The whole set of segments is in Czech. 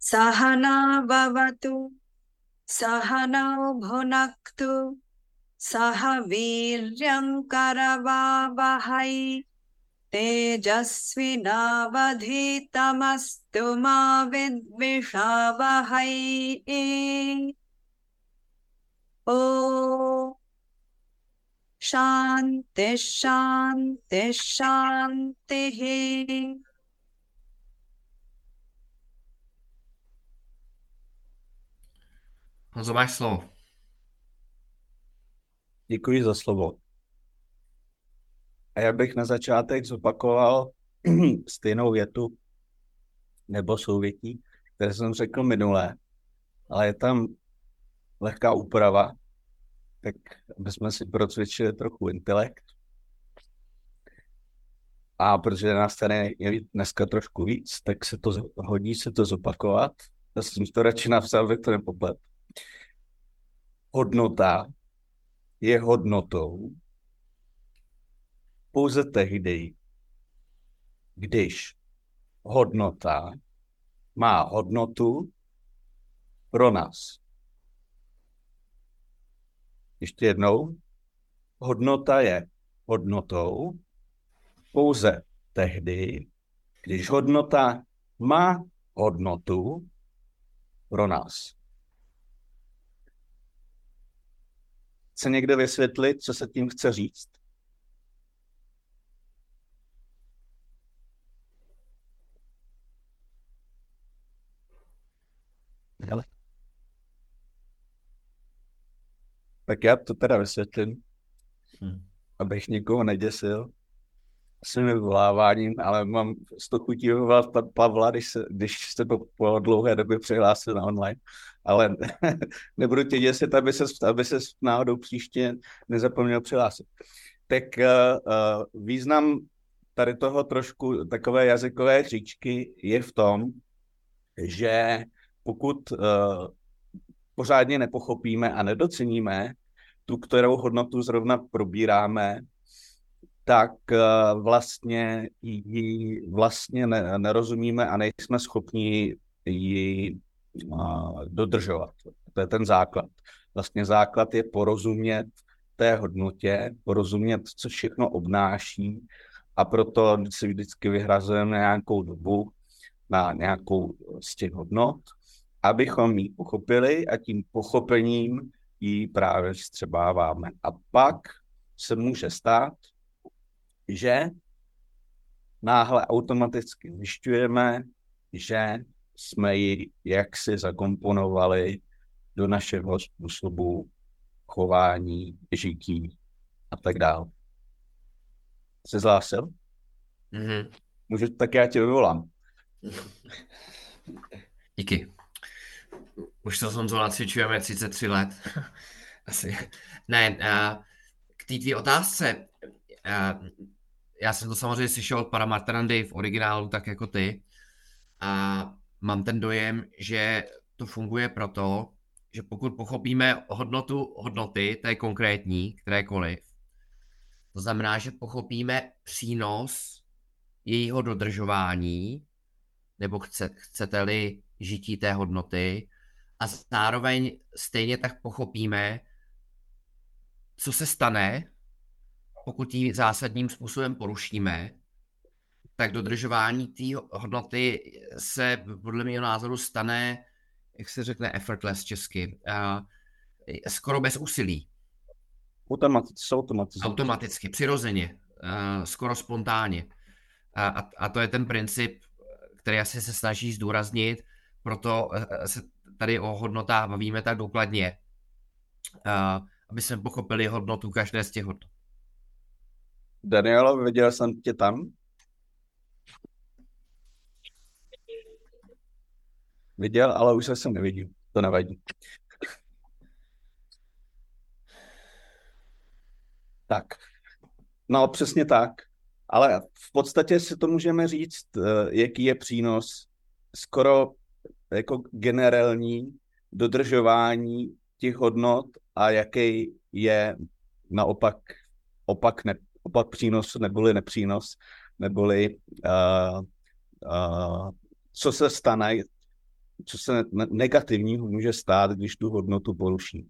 सहना भवतु सहनौ भुनक्तु सह वीर्यं करवावहै। तेजस्विनावधीतमस्तु मा विद्विषावहै। ॐ शान्तिः शान्तिः शान्तिः Honzo, máš slovo. Děkuji za slovo. A já bych na začátek zopakoval stejnou větu nebo souvětí, které jsem řekl minulé, ale je tam lehká úprava, tak aby jsme si procvičili trochu intelekt. A protože nás tady je dneska trošku víc, tak se to hodí se to zopakovat. Já jsem to radši napsal, abych to nepoplet. Hodnota je hodnotou pouze tehdy, když hodnota má hodnotu pro nás. Ještě jednou, hodnota je hodnotou pouze tehdy, když hodnota má hodnotu pro nás. Chce někdo vysvětlit, co se tím chce říct? Tak já to teda vysvětlím, hmm. abych někoho neděsil svým vyvoláváním, ale mám z toho chutí vyvolat Pavla, když, se, když se to po dlouhé době přihlásil na online. Ale nebudu tě děsit, aby se, aby se náhodou příště nezapomněl přihlásit. Tak uh, význam tady toho trošku takové jazykové hříčky je v tom, že pokud uh, pořádně nepochopíme a nedoceníme tu, kterou hodnotu zrovna probíráme, tak uh, vlastně ji vlastně ne, nerozumíme a nejsme schopni ji uh, dodržovat. To je ten základ. Vlastně základ je porozumět té hodnotě, porozumět, co všechno obnáší a proto si vždycky vyhrazujeme nějakou dobu na nějakou z těch hodnot abychom ji pochopili a tím pochopením ji právě vstřebáváme. A pak se může stát, že náhle automaticky zjišťujeme, že jsme ji jaksi zakomponovali do našeho způsobu chování, žití a tak dále. Jsi zhlásil? Mm-hmm. Můžu, tak já tě vyvolám. Díky už to Honzo nacvičujeme 33 let. Asi. Ne, k té tvý otázce. Já jsem to samozřejmě slyšel od pana Martrandy v originálu, tak jako ty. A mám ten dojem, že to funguje proto, že pokud pochopíme hodnotu hodnoty, té konkrétní, kterékoliv, to znamená, že pochopíme přínos jejího dodržování, nebo chce, chcete-li žití té hodnoty, a zároveň stejně tak pochopíme, co se stane, pokud ji zásadním způsobem porušíme, tak dodržování té hodnoty se podle mého názoru stane, jak se řekne effortless česky, uh, skoro bez úsilí. Automaticky, automaticky. Automaticky, přirozeně, uh, skoro spontánně. A, a, a to je ten princip, který asi se snaží zdůraznit, proto se tady o hodnotách bavíme tak důkladně, uh, aby jsme pochopili hodnotu každé z těch hodnot. Danielo, viděl jsem tě tam? Viděl, ale už se jsem nevidím. To nevadí. Tak. No, přesně tak. Ale v podstatě si to můžeme říct, eh, jaký je přínos skoro jako generální dodržování těch hodnot a jaký je naopak opak, ne, opak přínos neboli nepřínos neboli uh, uh, co se stane, co se negativního může stát, když tu hodnotu poruší.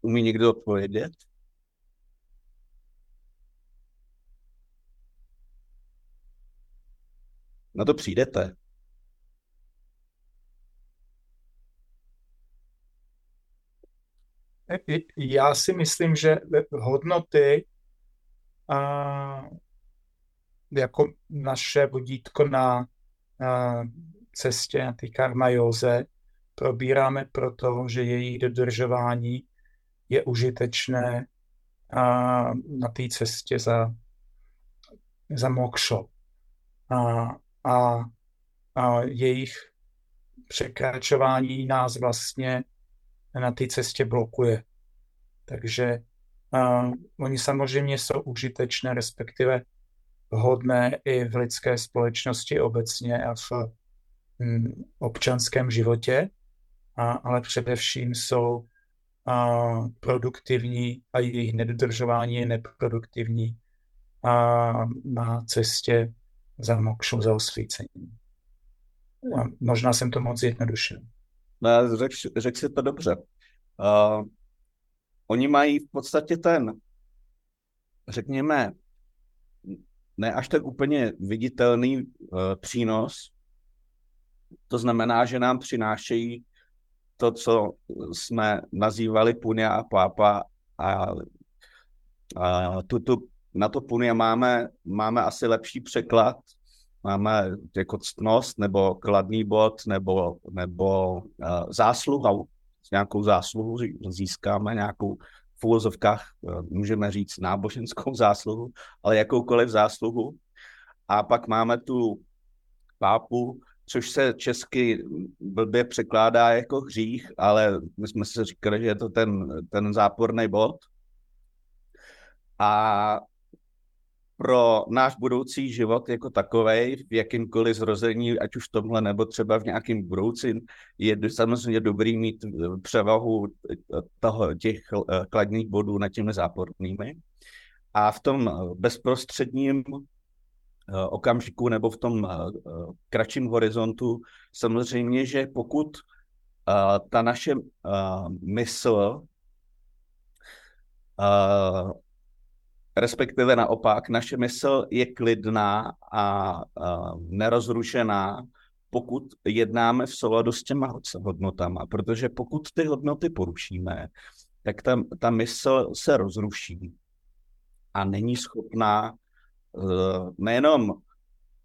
Umí někdo odpovědět? Na to přijdete. Já si myslím, že hodnoty a jako naše vodítko na, cestě na ty karma józe probíráme proto, že její dodržování je užitečné a na té cestě za, za mokšo. A, a, a jejich překračování nás vlastně na té cestě blokuje. Takže uh, oni samozřejmě jsou užitečné, respektive vhodné i v lidské společnosti obecně a v um, občanském životě, a, ale především jsou a, produktivní a jejich nedodržování je neproduktivní a, na cestě za mokšou, za osvícením. A možná jsem to moc zjednodušil. No, řekl, řek si to dobře. Uh, oni mají v podstatě ten, řekněme, ne až tak úplně viditelný uh, přínos. To znamená, že nám přinášejí to, co jsme nazývali punia a pápa a, a tu, tu, na to punia máme, máme asi lepší překlad, máme jako ctnost nebo kladný bod nebo, nebo uh, zásluha, nějakou zásluhu získáme, nějakou v úvozovkách uh, můžeme říct náboženskou zásluhu, ale jakoukoliv zásluhu. A pak máme tu pápu, což se česky blbě překládá jako hřích, ale my jsme si říkali, že je to ten, ten záporný bod. A pro náš budoucí život jako takový v jakýmkoliv zrození, ať už tomhle nebo třeba v nějakým budoucím, je samozřejmě dobrý mít převahu toho, těch kladných bodů nad těmi zápornými. A v tom bezprostředním eh, okamžiku nebo v tom eh, kratším horizontu samozřejmě, že pokud eh, ta naše mysl respektive naopak, naše mysl je klidná a, a nerozrušená, pokud jednáme v souladu s těma hodnotama, protože pokud ty hodnoty porušíme, tak ta, ta mysl se rozruší a není schopná uh, nejenom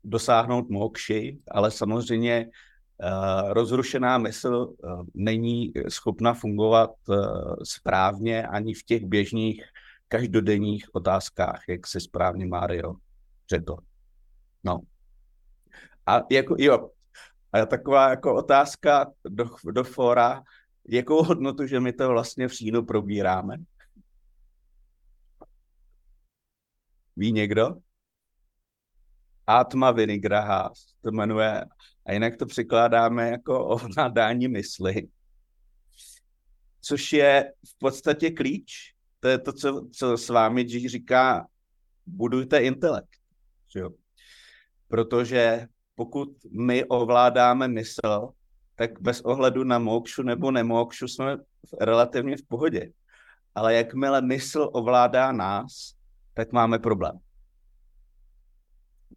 dosáhnout mokši, ale samozřejmě uh, rozrušená mysl uh, není schopna fungovat správně ani v těch běžných každodenních otázkách, jak se správně Mario řekl. No. A jako, jo, a taková jako otázka do, do fora, jakou hodnotu, že my to vlastně v říjnu probíráme? Ví někdo? Atma Vinigraha to jmenuje, a jinak to překládáme jako ovládání mysli, což je v podstatě klíč to je to, co, co s vámi G říká, budujte intelekt. Jo? Protože pokud my ovládáme mysl, tak bez ohledu na mokšu nebo nemokšu jsme relativně v pohodě. Ale jakmile mysl ovládá nás, tak máme problém.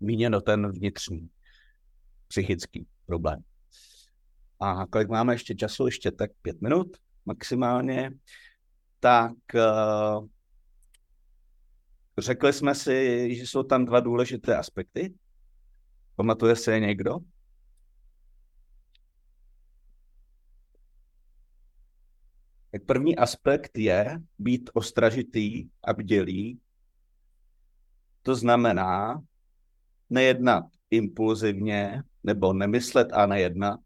Míněno ten vnitřní, psychický problém. A kolik máme ještě času? Ještě tak pět minut maximálně tak uh, řekli jsme si, že jsou tam dva důležité aspekty. Pamatuje se je někdo? Tak první aspekt je být ostražitý a bdělý. To znamená nejednat impulzivně, nebo nemyslet a nejednat,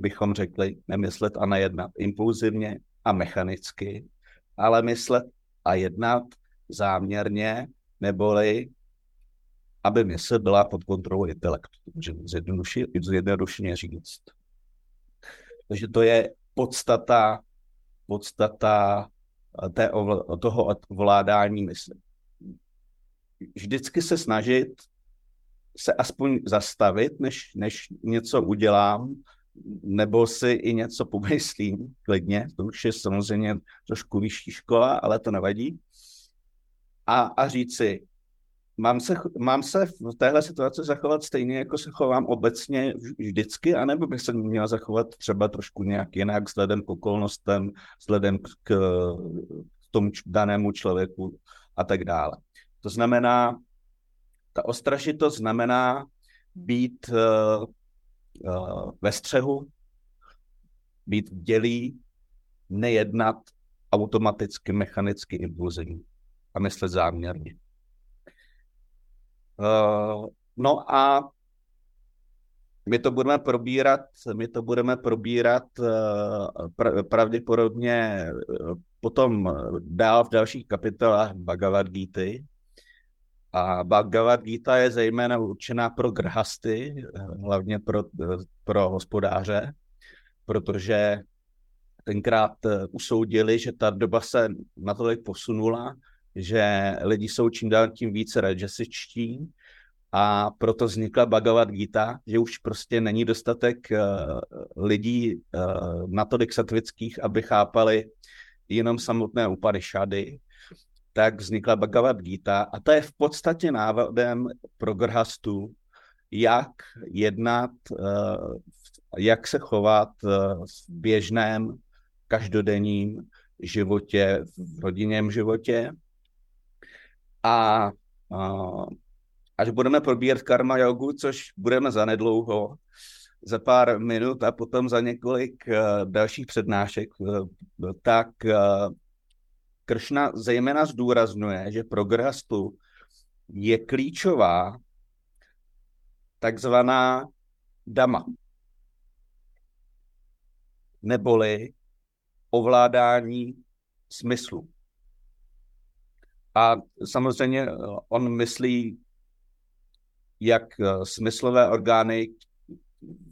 bychom řekli, nemyslet a nejednat impulzivně a mechanicky, ale myslet a jednat záměrně, neboli aby mysl byla pod kontrolou intelektu, zjednodušeně říct. Takže to je podstata, podstata té, toho ovládání mysli. vždycky se snažit se aspoň zastavit, než, než něco udělám, nebo si i něco pomyslím, klidně, to už je samozřejmě trošku vyšší škola, ale to nevadí. A, a říct si, mám se, mám se v téhle situaci zachovat stejně, jako se chovám obecně vždycky, anebo bych se měl zachovat třeba trošku nějak jinak vzhledem k okolnostem, vzhledem k, k tomu danému člověku a tak dále. To znamená, ta ostražitost znamená být uh, ve střehu, být dělí, nejednat automaticky, mechanicky, impulzivně a myslet záměrně. Uh, no a my to budeme probírat, my to budeme probírat uh, pravděpodobně potom dál v dalších kapitolách Bhagavad Gita, a Bhagavad Gita je zejména určená pro grhasty, hlavně pro, pro hospodáře, protože tenkrát eh, usoudili, že ta doba se natolik posunula, že lidi jsou čím dál tím více rajasičtí a proto vznikla Bhagavad Gita, že už prostě není dostatek uh, lidí uh, natolik satvických, aby chápali jenom samotné šady tak vznikla Bhagavad Gita a to je v podstatě návodem pro grhastu, jak jednat, eh, jak se chovat eh, v běžném, každodenním životě, v rodinním životě. A, až budeme probírat karma jogu, což budeme zanedlouho, za pár minut a potom za několik eh, dalších přednášek, tak Kršna zejména zdůrazňuje, že pro Grastu je klíčová takzvaná dama, neboli ovládání smyslu. A samozřejmě on myslí jak smyslové orgány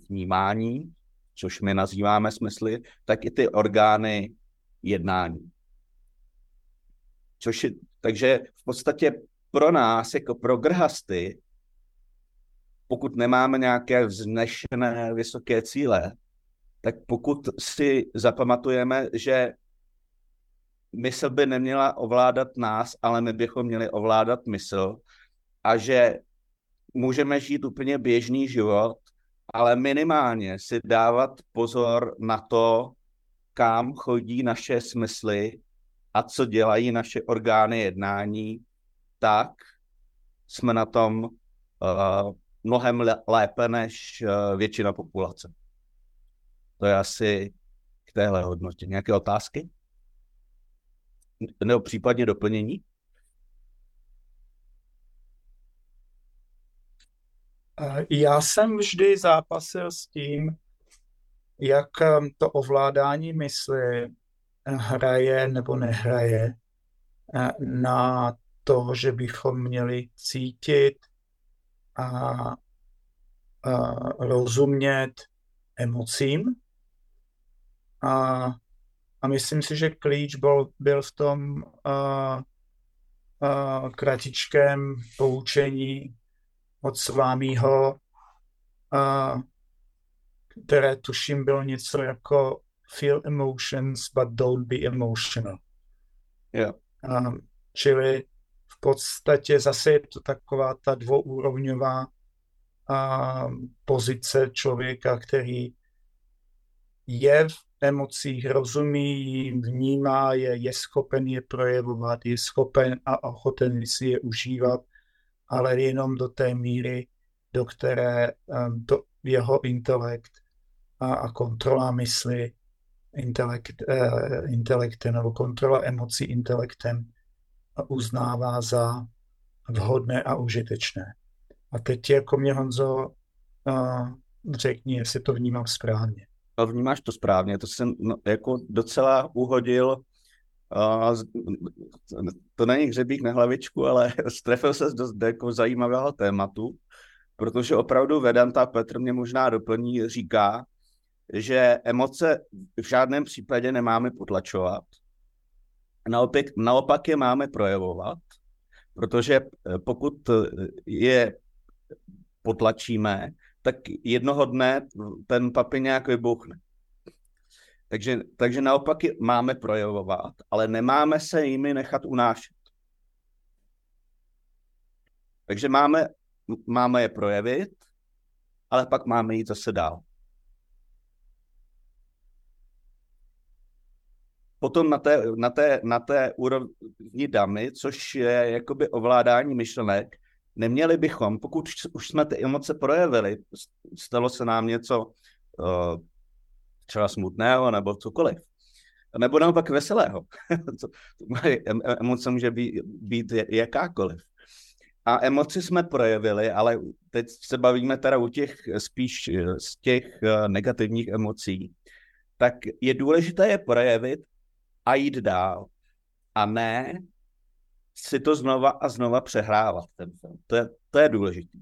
vnímání, což my nazýváme smysly, tak i ty orgány jednání. Což je, takže v podstatě pro nás, jako pro grhasty, pokud nemáme nějaké vznešené vysoké cíle, tak pokud si zapamatujeme, že mysl by neměla ovládat nás, ale my bychom měli ovládat mysl a že můžeme žít úplně běžný život, ale minimálně si dávat pozor na to, kam chodí naše smysly a co dělají naše orgány jednání, tak jsme na tom uh, mnohem lépe než uh, většina populace. To je asi k téhle hodnotě. Nějaké otázky? Nebo případně doplnění? Já jsem vždy zápasil s tím, jak to ovládání mysli hraje nebo nehraje eh, na to, že bychom měli cítit a, a rozumět emocím. A, a myslím si, že klíč byl, byl v tom a, a, kratičkém poučení od svámího, a, které tuším bylo něco jako feel emotions, but don't be emotional. Yeah. Um, čili v podstatě zase je to taková ta dvouúrovňová um, pozice člověka, který je v emocích, rozumí, vnímá je, je schopen je projevovat, je schopen a ochoten si je užívat, ale jenom do té míry, do které um, to jeho intelekt a, a kontrola mysli intelekt, eh, intelektem nebo kontrola emocí intelektem uznává za vhodné a užitečné. A teď jako mě Honzo uh, řekni, jestli to vnímám správně. No, vnímáš to správně, to jsem no, jako docela uhodil, uh, to není hřebík na hlavičku, ale strefil se dost jako zajímavého tématu, protože opravdu Vedanta Petr mě možná doplní, říká, že emoce v žádném případě nemáme potlačovat. Naopak, naopak je máme projevovat, Protože eh, pokud eh, je potlačíme, tak jednoho dne ten papiňák vybuchne. Takže, takže naopak máme projevovat, ale nemáme se jimi nechat unášet. Takže máme, máme je projevit, ale pak máme jít zase dál. Potom na té, na té, na té úrovni damy, což je jakoby ovládání myšlenek, neměli bychom, pokud už jsme ty emoce projevili, stalo se nám něco uh, třeba smutného nebo cokoliv, nebo naopak veselého. Emoce může být, být jakákoliv. A emoci jsme projevili, ale teď se bavíme teda u těch spíš z těch eh, negativních emocí. Tak je důležité je projevit a jít dál. A ne si to znova a znova přehrávat ten film. To je, to je důležité.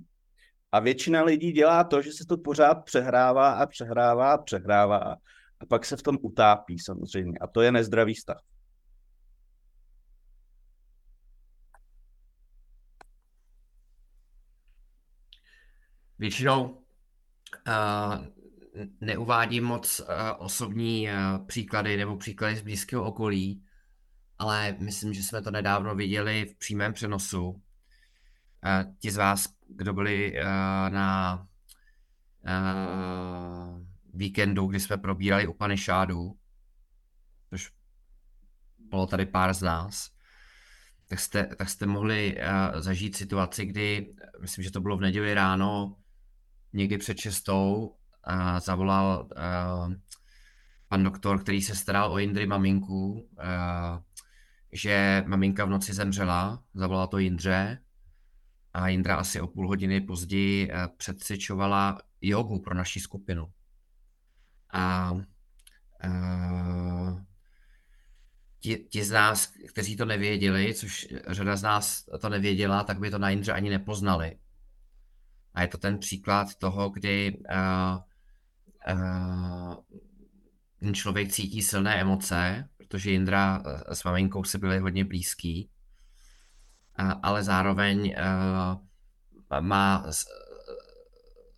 A většina lidí dělá to, že se to pořád přehrává a přehrává a přehrává a pak se v tom utápí samozřejmě. A to je nezdravý stav. Většinou uh, neuvádím moc uh, osobní uh, příklady nebo příklady z blízkého okolí, ale myslím, že jsme to nedávno viděli v přímém přenosu. Uh, ti z vás, kdo byli na víkendu, kdy jsme probírali Upanishadu, což bylo tady pár z nás, tak jste, tak jste mohli zažít situaci, kdy, myslím, že to bylo v neděli ráno, někdy před šestou, uh, zavolal uh, pan doktor, který se staral o Jindry maminku, uh, že maminka v noci zemřela, zavolala to Jindře a Jindra asi o půl hodiny později uh, předsvědčovala jogu pro naši skupinu. A uh, ti, ti z nás, kteří to nevěděli, což řada z nás to nevěděla, tak by to na Jindře ani nepoznali. A je to ten příklad toho, kdy uh, ten člověk cítí silné emoce, protože Jindra s maminkou se byli hodně blízký, ale zároveň uh, má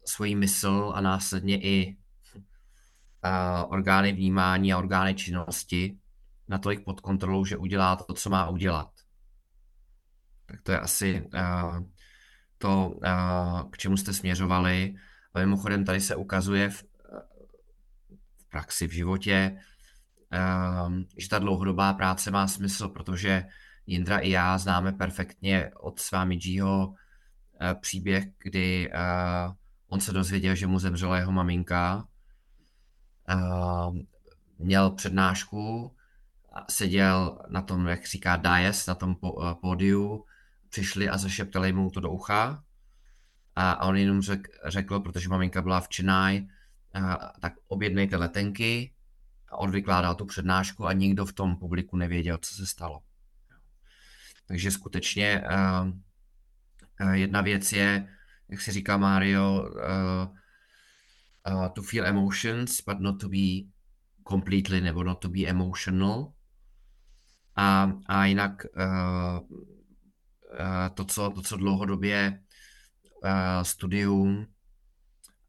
svoji mysl a následně i orgány vnímání a orgány činnosti natolik pod kontrolou, že udělá to, co má udělat. Tak to je asi to, k čemu jste směřovali. A mimochodem tady se ukazuje v praxi, v životě, uh, že ta dlouhodobá práce má smysl, protože Jindra i já známe perfektně od Svámidžího uh, příběh, kdy uh, on se dozvěděl, že mu zemřela jeho maminka. Uh, měl přednášku, seděl na tom, jak říká Dias, na tom uh, pódiu, přišli a zašeptali mu to do ucha. A, on jenom řek, řekl, protože maminka byla v Chennai, tak objednejte letenky a on vykládal tu přednášku a nikdo v tom publiku nevěděl, co se stalo. Takže skutečně uh, uh, jedna věc je, jak si říká Mario, uh, to feel emotions, but not to be completely nebo not to be emotional. A, a jinak to, co, to, co dlouhodobě uh, studium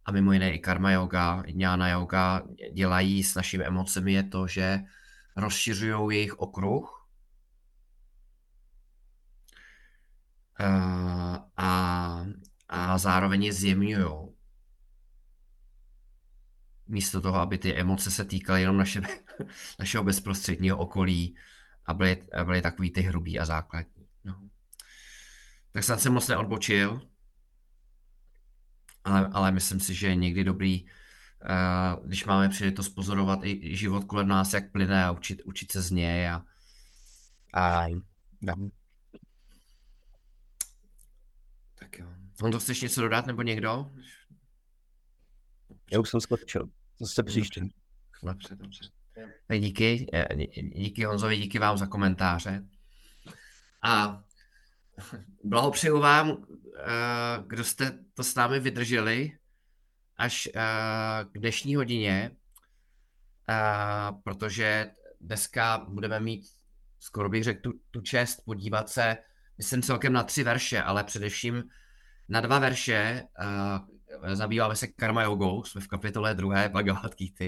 a mimo jiné i karma yoga, jnana yoga dělají s našimi emocemi je to, že rozšiřují jejich okruh uh, a, a zároveň je zjemňují místo toho, aby ty emoce se týkaly jenom naše, našeho bezprostředního okolí a byly, byly takový ty hrubý a základní. No. Tak snad jsem moc neodbočil, ale, ale myslím si, že je někdy dobrý, uh, když máme příležitost pozorovat i život kolem nás, jak plyne a učit, učit se z něj a, a no. Tak jo. to chceš něco dodat nebo někdo? Já už jsem skočil. Zase příště. Dobře, dobře. Tak díky, eh, díky Honzovi, díky vám za komentáře. A blahopřeju vám, eh, kdo jste to s námi vydrželi až eh, k dnešní hodině, protože dneska budeme mít, skoro bych řekl, tu, tu čest podívat se myslím celkem na tři verše, ale především na dva verše. Zabýváme se karma jogou, jsme v kapitole druhé Bhagavad Gita,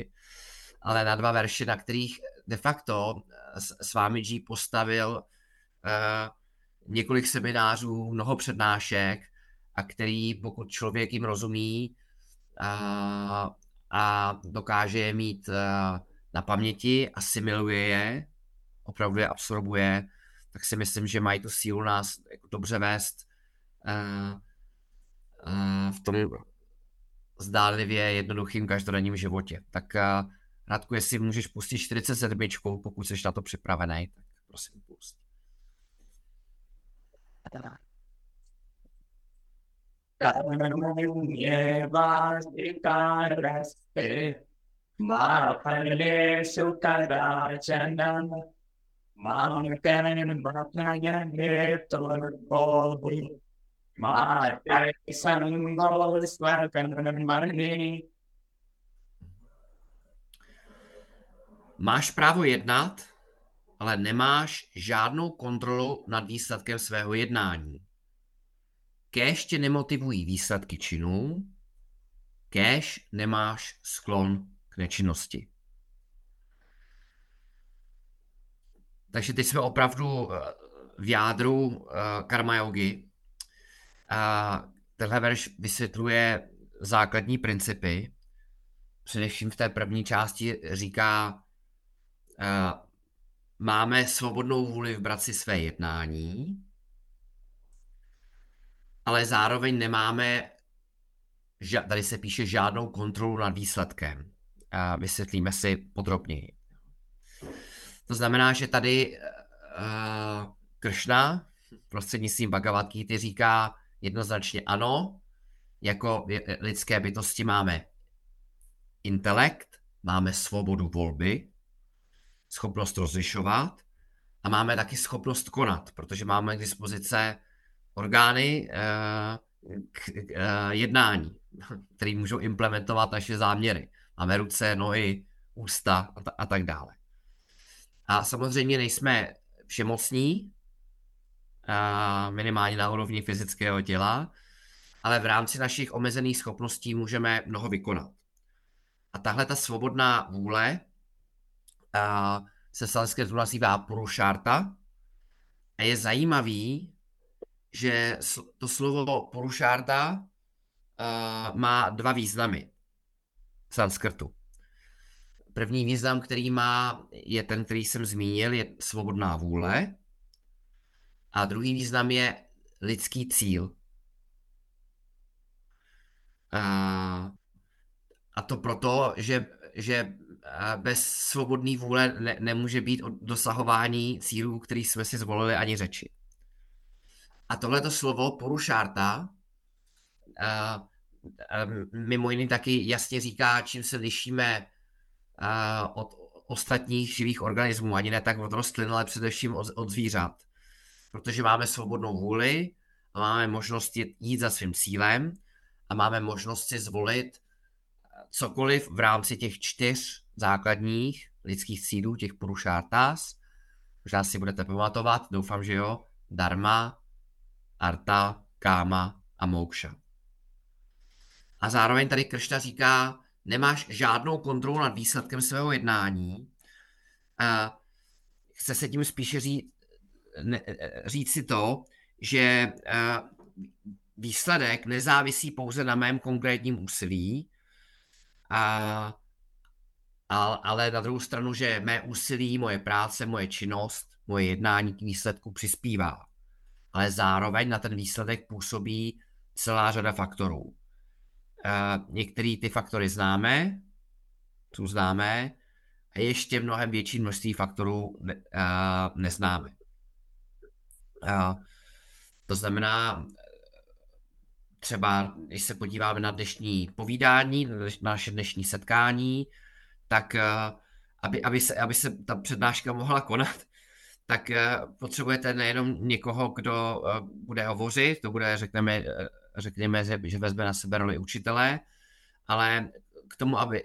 ale na dva verše, na kterých de facto s vámi G postavil uh, několik seminářů, mnoho přednášek a který, pokud člověk jim rozumí a, a dokáže je mít na paměti, asimiluje je, opravdu je absorbuje, tak si myslím, že mají tu sílu nás jako dobře vést a, a v tom zdálivě jednoduchým každodenním životě. Tak a, Radku, jestli můžeš pustit 47, pokud jsi na to připravený, tak prosím pust. Mahapalesu Kadajanam Mankan Bhatnayan Hetor Bodi Mahapalesan Svakan Mani Máš právo jednat, ale nemáš žádnou kontrolu nad výsledkem svého jednání. Kéž tě nemotivují výsledky činů, kéž nemáš sklon k nečinnosti. Takže teď jsme opravdu eh, v jádru eh, karma yogi. Tenhle verš vysvětluje základní principy. Především v té první části říká, eh, máme svobodnou vůli vybrat si své jednání, ale zároveň nemáme, tady se píše, žádnou kontrolu nad výsledkem. A vysvětlíme si podrobněji. To znamená, že tady uh, Kršna prostřednictvím Bhagavad Gita říká jednoznačně ano, jako lidské bytosti máme intelekt, máme svobodu volby, schopnost rozlišovat a máme taky schopnost konat, protože máme k dispozice orgány eh, k eh, jednání, které můžou implementovat naše záměry. Máme ruce, nohy, ústa a, tak dále. A samozřejmě nejsme všemocní, a minimálně na úrovni fyzického těla, ale v rámci našich omezených schopností můžeme mnoho vykonat. A tahle ta svobodná vůle se sanskritu nazývá purušárta a je zajímavý, že to slovo purušárta uh, má dva významy v sanskrtu. První význam, který má, je ten, který jsem zmínil, je svobodná vůle. A druhý význam je lidský cíl. A, a to proto, že, že bez svobodné vůle ne, nemůže být dosahování cílů, který jsme si zvolili, ani řeči. A tohleto slovo porušárta uh, uh, mimo jiný taky jasně říká, čím se lišíme uh, od ostatních živých organismů, ani ne tak od rostlin, ale především od, od zvířat. Protože máme svobodnou vůli a máme možnost jít za svým cílem a máme možnost si zvolit cokoliv v rámci těch čtyř základních lidských cílů, těch purušártas. Možná si budete pamatovat, doufám, že jo, dharma, arta, káma a mokša. A zároveň tady Kršna říká, nemáš žádnou kontrolu nad výsledkem svého jednání. A chce se tím spíše říct, ne, říct si to, že výsledek nezávisí pouze na mém konkrétním úsilí, a, a, ale na druhou stranu, že mé úsilí, moje práce, moje činnost, moje jednání k výsledku přispívá. Ale zároveň na ten výsledek působí celá řada faktorů. Některé ty faktory známe, tu známe, a ještě mnohem větší množství faktorů ne, a, neznáme. A, to znamená, třeba když se podíváme na dnešní povídání, na naše dnešní setkání, tak aby, aby, se, aby se ta přednáška mohla konat, tak potřebujete nejenom někoho, kdo bude hovořit, to bude, řekneme, řekněme, že vezme na sebe roli učitele, ale k tomu, aby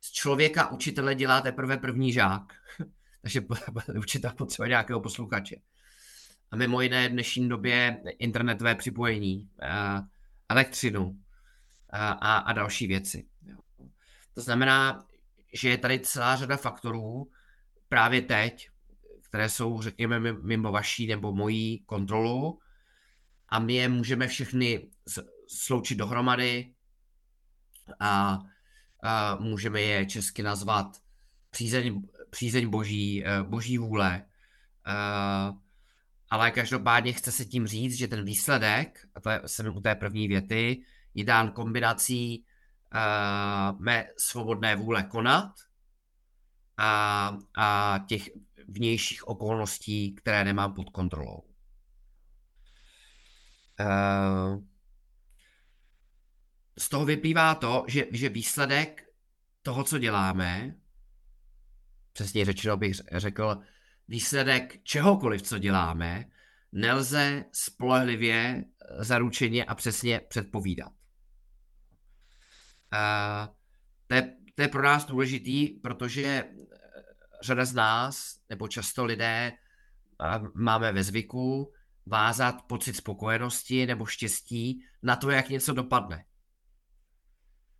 z člověka učitele dělá teprve první žák. Takže učitel potřebuje nějakého posluchače. a mimo jiné v dnešní době internetové připojení, elektřinu a, a další věci. To znamená, že je tady celá řada faktorů právě teď, které jsou, řekněme, mimo vaší nebo mojí kontrolu a my je můžeme všechny sloučit dohromady a, a můžeme je česky nazvat přízeň, přízeň boží, eh, boží vůle. Uh, ale každopádně chce se tím říct, že ten výsledek, a to je, jsem u té první věty, je dán kombinací uh, mé svobodné vůle konat a, a těch vnějších okolností, které nemám pod kontrolou. Uh, z toho vyplývá to, že, že výsledek toho, co děláme, přesně řečeno bych řekl, výsledek čehokoliv, co děláme, nelze spolehlivě, zaručeně a přesně předpovídat. Uh, to, je, to je pro nás důležitý, protože řada z nás, nebo často lidé, máme ve zvyku vázat pocit spokojenosti nebo štěstí na to, jak něco dopadne.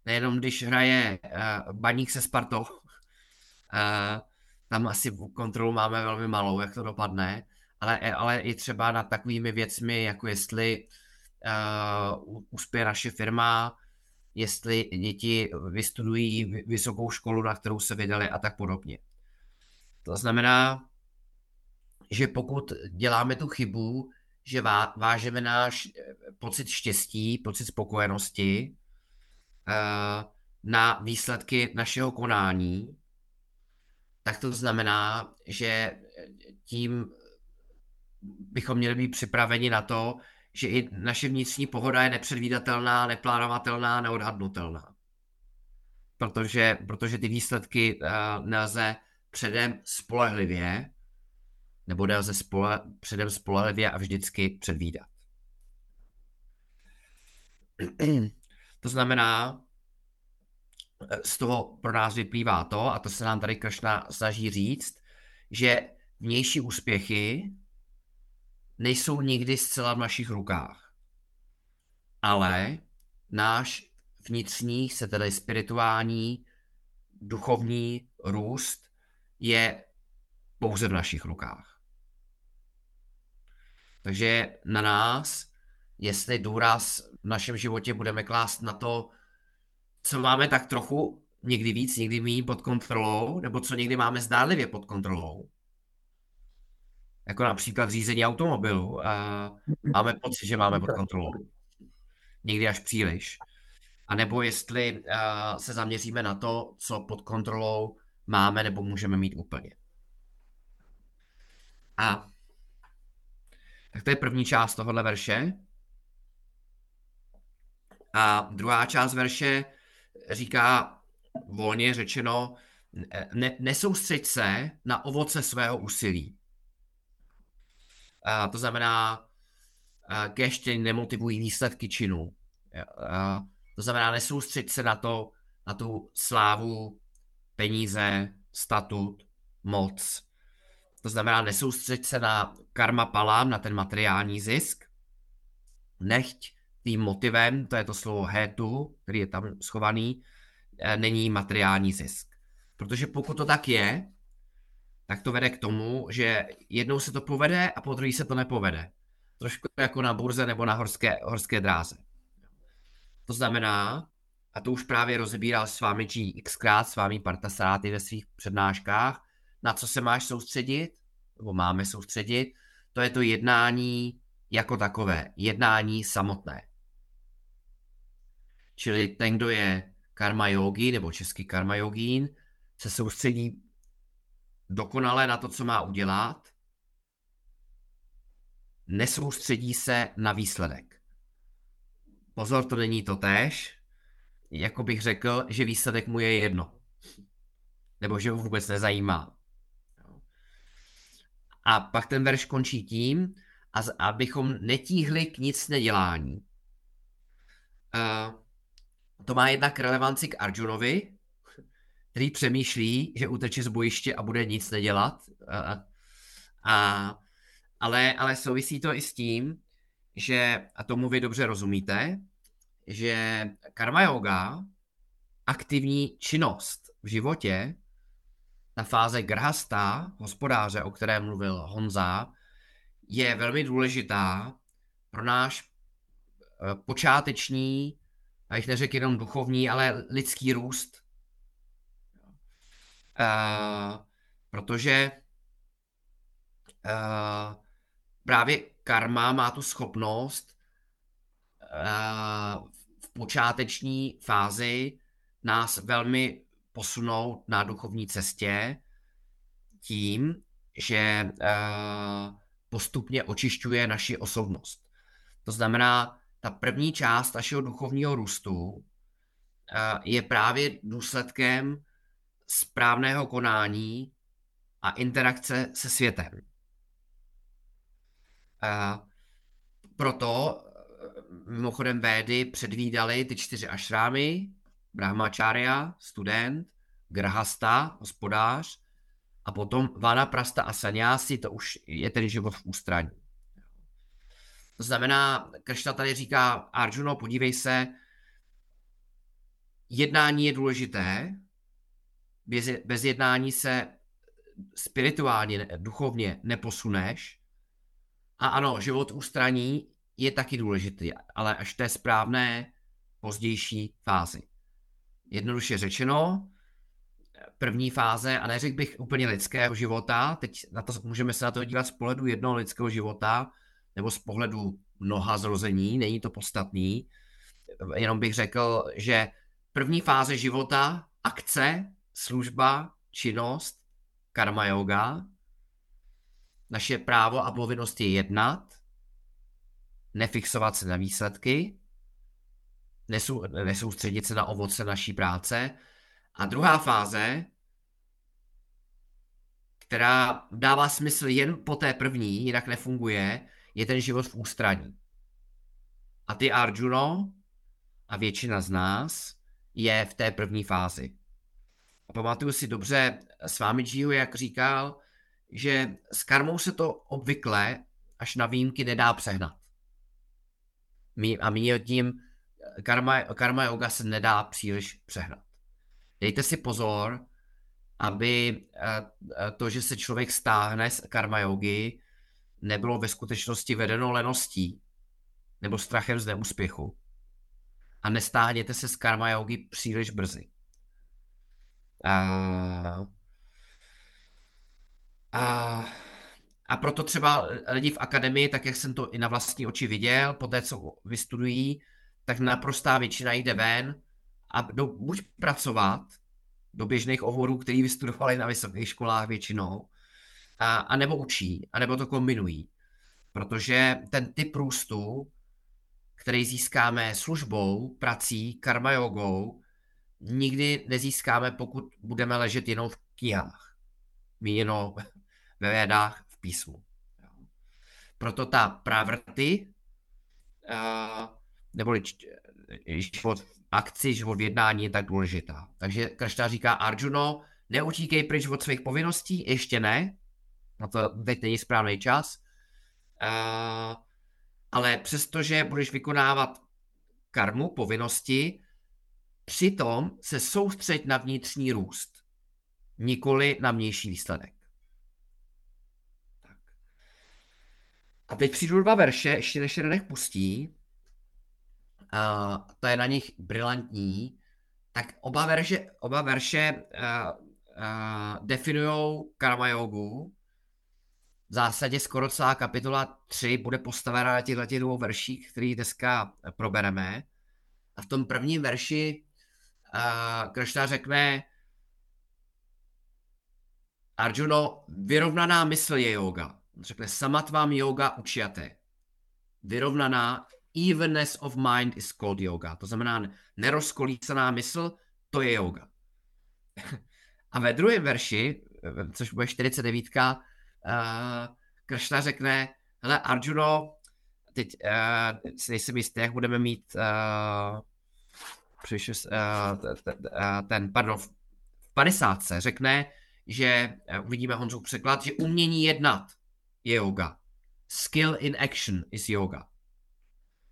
Nejenom když hraje uh, baník se Spartou, tam asi kontrolu máme velmi malou, jak to dopadne, ale, ale i třeba nad takovými věcmi, jako jestli uh, uspěje naše firma, jestli děti vystudují vysokou školu, na kterou se vydali a tak podobně. To znamená, že pokud děláme tu chybu, že vážeme náš eh, pocit štěstí, pocit spokojenosti uh, na výsledky našeho konání, tak to znamená, že tím bychom měli být připraveni na to, že i naše vnitřní pohoda je nepředvídatelná, neplánovatelná, neodhadnutelná. Protože, protože ty výsledky uh, nelze předem spolehlivě, nebo nelze spole, předem spolehlivě a vždycky předvídat. To znamená, z toho pro nás vyplývá to, a to se nám tady Kršna snaží říct, že vnější úspěchy nejsou nikdy zcela v našich rukách. Ale náš vnitřní, se tedy spirituální, duchovní růst je pouze v našich rukách. Takže na nás, jestli důraz v našem životě budeme klást na to, co máme tak trochu, někdy víc, někdy méně pod kontrolou, nebo co někdy máme zdánlivě pod kontrolou. Jako například řízení automobilu. A máme pocit, že máme pod kontrolou. Někdy až příliš. A nebo jestli uh, se zaměříme na to, co pod kontrolou máme nebo můžeme mít úplně. A tak to je první část tohohle verše. A druhá část verše říká volně řečeno, ne, nesoustřeď se na ovoce svého úsilí. A to znamená, kež tě nemotivují výsledky činů. A to znamená, nesoustřeď se na to, na tu slávu, peníze, statut, moc. To znamená, nesoustřeď se na karma palám, na ten materiální zisk. Nechť tím motivem, to je to slovo hetu, který je tam schovaný, eh, není materiální zisk. Protože pokud to tak je, tak to vede k tomu, že jednou se to povede a po druhé se to nepovede. Trošku jako na burze nebo na horské, horské dráze. To znamená, a to už právě rozebíral s vámi xkrát, s vámi Parta Saráty ve svých přednáškách, na co se máš soustředit, nebo máme soustředit, to je to jednání jako takové, jednání samotné. Čili ten, kdo je karma yogi nebo český karma yogín, se soustředí dokonale na to, co má udělat, nesoustředí se na výsledek. Pozor, to není to též, jako bych řekl, že výsledek mu je jedno. Nebo že ho vůbec nezajímá. A pak ten verš končí tím, abychom netíhli k nic nedělání. Uh, to má jednak relevanci k Arjunovi, který přemýšlí, že uteče z bojiště a bude nic nedělat. A, a ale, ale souvisí to i s tím, že, a tomu vy dobře rozumíte, že karma yoga, aktivní činnost v životě, ta fáze grhasta, hospodáře, o které mluvil Honza, je velmi důležitá pro náš eh, počáteční, a jich neřekl jenom duchovní, ale lidský růst. Uh, protože uh, právě karma má tu schopnost uh, v počáteční fázi nás velmi posunout na duchovní cestě tím, že uh, postupně očišťuje naši osobnost. To znamená, ta první část našeho duchovního růstu uh, je právě důsledkem správného konání a interakce se světem. Uh, proto mimochodem Védy předvídali ty čtyři ašrámy, Brahmacharya, student, Grahasta, hospodář, a potom Vana Prasta a Sanyasi, to už je ten život v ústraní. To znamená, Kršna tady říká, Arjuno, podívej se, jednání je důležité, bez, bez jednání se spirituálně, duchovně neposuneš. A ano, život ústraní je taky důležitý, ale až té správné pozdější fázi. Jednoduše řečeno, první fáze, a neřekl bych úplně lidského života, teď na to, můžeme se na to dívat z pohledu jednoho lidského života, nebo z pohledu mnoha zrození, není to podstatný, jenom bych řekl, že první fáze života, akce, služba, činnost, karma yoga, naše právo a povinnost je jednat, nefixovat se na výsledky, nesou, nesoustředit se na ovoce naší práce. A druhá fáze, která dává smysl jen po té první, jinak nefunguje, je ten život v ústraní. A ty Arjuno a většina z nás je v té první fázi. Pamatuju si dobře s vámi Gio, jak říkal, že s karmou se to obvykle až na výjimky nedá přehnat. A my tím karma, karma yoga se nedá příliš přehnat. Dejte si pozor, aby eh, eh, to, že se člověk stáhne z karma yogi, nebylo ve skutečnosti vedeno leností nebo strachem z neúspěchu. A nestáhněte se z karma yogi příliš brzy. A, a, a proto třeba lidi v akademii, tak jak jsem to i na vlastní oči viděl, po té, co vystudují, tak naprostá většina jde ven a jdou buď pracovat do běžných oborů, který vystudovali na vysokých školách většinou, a, a nebo učí, a nebo to kombinují. Protože ten typ růstu, který získáme službou, prací, karma jogou, nikdy nezískáme, pokud budeme ležet jenom v knihách. Míněno ve vědách v písmu. Proto ta pravrty, uh, neboli život v akci, život v jednání je tak důležitá. Takže Kršna říká Arjuno, neutíkej pryč od svých povinností, ještě ne, na to teď není správný čas, uh, ale přestože budeš vykonávat karmu, povinnosti, přitom se soustřeď na vnitřní růst, nikoli na vnější výsledek. Tak. A teď přijdu dva verše, ještě než je nech pustí, uh, to je na nich brilantní, tak oba verše, oba verše uh, uh, definují karma jogu. V zásadě skoro celá kapitola 3 bude postavena na těchto dvou verších, který dneska probereme. A v tom prvním verši uh, Kršna řekne Arjuno, vyrovnaná mysl je yoga. Řekne samatvám yoga učiate. Vyrovnaná evenness of mind is called yoga. To znamená nerozkolísaná mysl, to je yoga. A ve druhém verši, což bude 49, uh, Kršna řekne, hele Arjuno, teď uh, nejsem jistý, jak budeme mít uh, přišel, uh, ten, pardon, v 50 řekne, že uh, uvidíme Honzu překlad, že umění jednat je yoga. skill in action is yoga.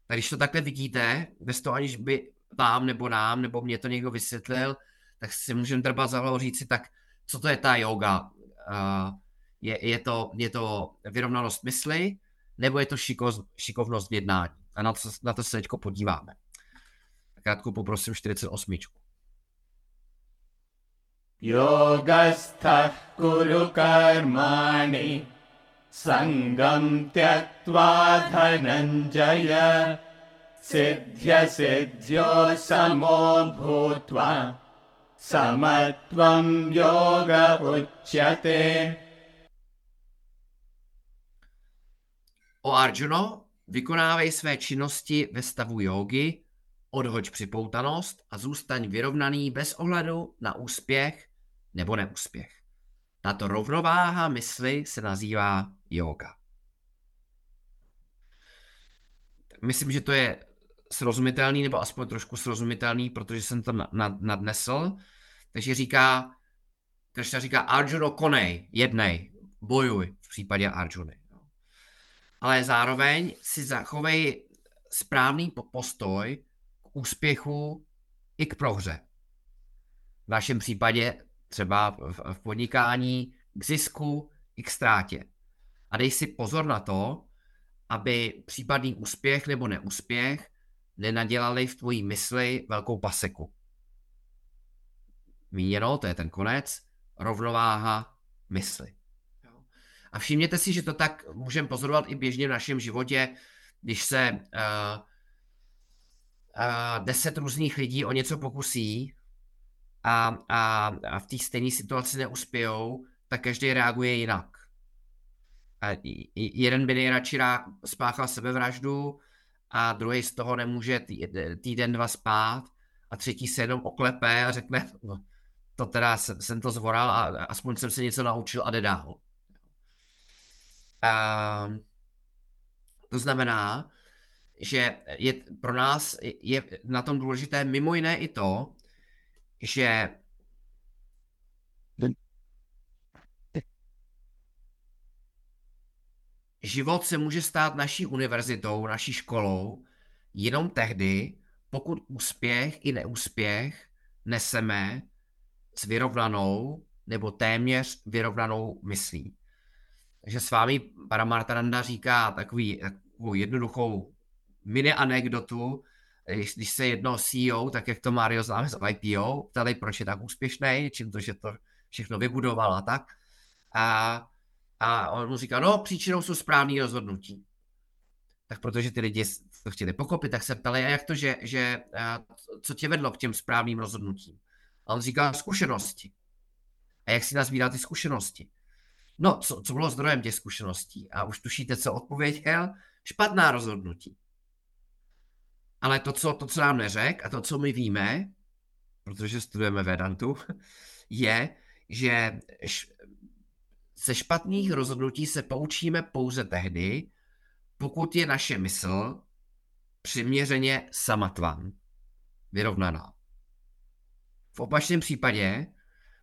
Tak když to takhle vidíte, bez toho aniž by vám nebo nám, nebo mě to někdo vysvětlil, tak si můžeme drbat za hlavu říct si, tak co to je ta yoga? Je, je, to, je to vyrovnanost mysli, nebo je to šikoz, šikovnost v jednání? A na to, na to se teď podíváme. Krátko poprosím 48. Yogastha kuru karmani sangam tyaktva dhananjaya siddhya siddhyo samo bhutva samatvam yoga uchyate. O Arjuno, vykonávej své činnosti ve stavu jógy, odhoď připoutanost a zůstaň vyrovnaný bez ohledu na úspěch nebo neúspěch. Tato rovnováha mysli se nazývá yoga. Myslím, že to je srozumitelný, nebo aspoň trošku srozumitelný, protože jsem to nadnesl. Takže říká, Krishna říká, Arjuno konej, jednej, bojuj v případě Arjuny. Ale zároveň si zachovej správný postoj úspěchu i k prohře. V našem případě třeba v podnikání k zisku i k ztrátě. A dej si pozor na to, aby případný úspěch nebo neúspěch nenadělali v tvojí mysli velkou paseku. Míněno, to je ten konec, rovnováha mysli. A všimněte si, že to tak můžeme pozorovat i běžně v našem životě, když se uh, deset různých lidí o něco pokusí a, a, a v té stejné situaci neuspějou, tak každý reaguje jinak. A jeden by nejradši spáchal sebevraždu a druhý z toho nemůže týden, dva spát a třetí se jenom oklepe a řekne, no, to teda jsem, jsem to zvoral a aspoň jsem se něco naučil a jde dál. A, to znamená, že je pro nás je na tom důležité mimo jiné i to, že život se může stát naší univerzitou, naší školou, jenom tehdy, pokud úspěch i neúspěch neseme s vyrovnanou nebo téměř vyrovnanou myslí. Takže s vámi Paramartananda říká takový, takovou jednoduchou mini anekdotu, když, se jedno CEO, tak jak to Mario známe z IPO, ptali, proč je tak úspěšný, čím to, že to všechno vybudoval a tak. A, a on mu říká, no příčinou jsou správné rozhodnutí. Tak protože ty lidi to chtěli pochopit, tak se ptali, a jak to, že, že co tě vedlo k těm správným rozhodnutím? A on říká, zkušenosti. A jak si nazbírá ty zkušenosti? No, co, co bylo zdrojem těch zkušeností? A už tušíte, co odpověděl? Špatná rozhodnutí. Ale to, co, to, co nám neřek a to, co my víme, protože studujeme Vedantu, je, že ze špatných rozhodnutí se poučíme pouze tehdy, pokud je naše mysl přiměřeně samatvan, vyrovnaná. V opačném případě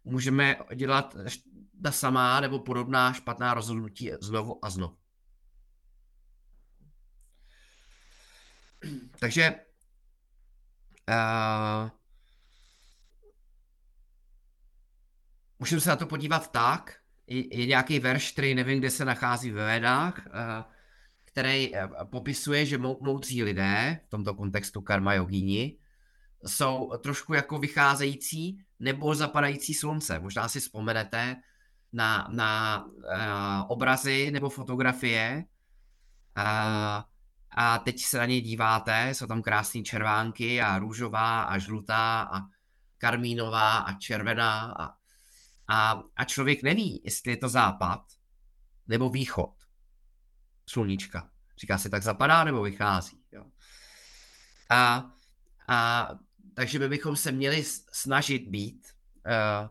můžeme dělat ta samá nebo podobná špatná rozhodnutí znovu a znovu. Takže uh, můžeme se na to podívat tak, je, je nějaký verš, který nevím, kde se nachází ve Vedách, uh, který uh, popisuje, že mou, moudří lidé, v tomto kontextu karma jogíni, jsou trošku jako vycházející nebo zapadající slunce. Možná si vzpomenete na, na uh, obrazy nebo fotografie, uh, a teď se na něj díváte, jsou tam krásné červánky a růžová a žlutá a karmínová a červená a, a, a člověk neví, jestli je to západ nebo východ sluníčka. Říká se, tak zapadá nebo vychází. Jo. A, a takže my bychom se měli snažit být uh,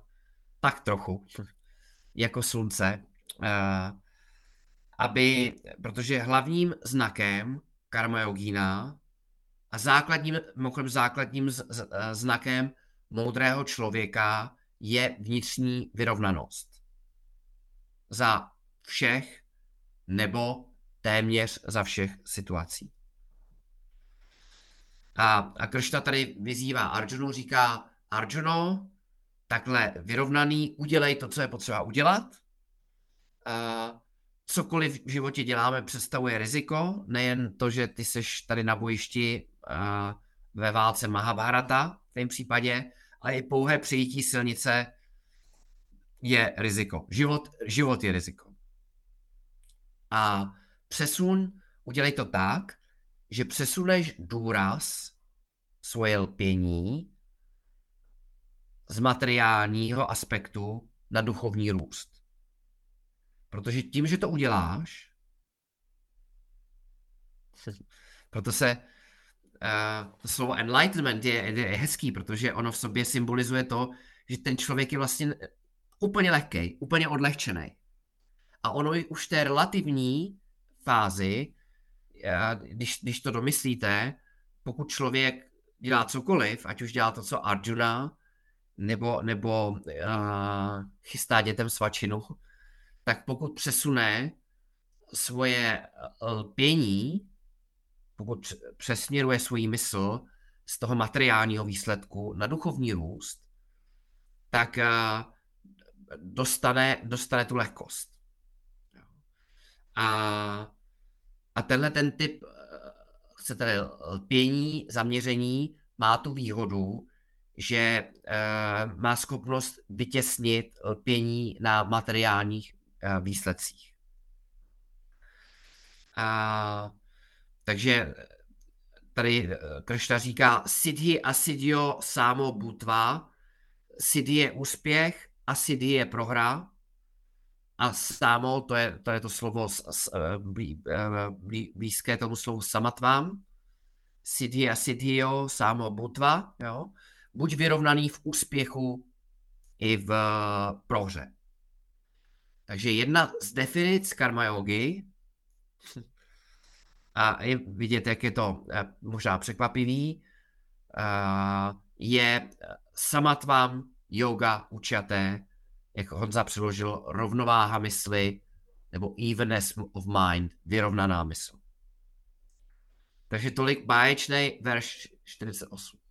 tak trochu jako slunce, uh, aby, protože hlavním znakem karma yogína a základním, mimochodem základním eh, znakem moudrého člověka je vnitřní vyrovnanost. Za všech nebo téměř za všech situací. A, a Kršna tady vyzývá Arjunu, říká, Arjuno, takhle vyrovnaný, udělej to, co je potřeba udělat. A cokoliv v životě děláme, představuje riziko, nejen to, že ty seš tady na bojišti a, ve válce Mahabharata v tom případě, ale i pouhé přijítí silnice je riziko. Život, život je riziko. A přesun, udělej to tak, že přesuneš důraz svoje lpění z materiálního aspektu na duchovní růst. Protože tím, že to uděláš, proto se uh, to slovo enlightenment je, je hezký, protože ono v sobě symbolizuje to, že ten člověk je vlastně úplně lehký, úplně odlehčený. A ono už v té relativní fázi, když, když to domyslíte, pokud člověk dělá cokoliv, ať už dělá to, co Arjuna, nebo, nebo uh, chystá dětem svačinu, tak pokud přesune svoje lpění, pokud přesměruje svůj mysl z toho materiálního výsledku na duchovní růst, tak uh, dostane, dostane tu lehkost. A, a tenhle ten typ chcete lpění, zaměření má tu výhodu, že má schopnost vytěsnit lpění na materiálních výsledcích. A, takže tady Kršta říká Siddhi asidyo samo butva. Siddhi je úspěch, asiddhi je prohra a samo, to je to, je to slovo s, s, blí, blí, blízké tomu slovu samatvám. Siddhi asidhyo samo butva, jo buď vyrovnaný v úspěchu i v eh, prohře. Takže jedna z definic karma yogi, a je vidět, jak je to eh, možná překvapivý, eh, je samatvam yoga učaté, jak Honza přiložil, rovnováha mysli, nebo evenness of mind, vyrovnaná mysl. Takže tolik báječný verš 48.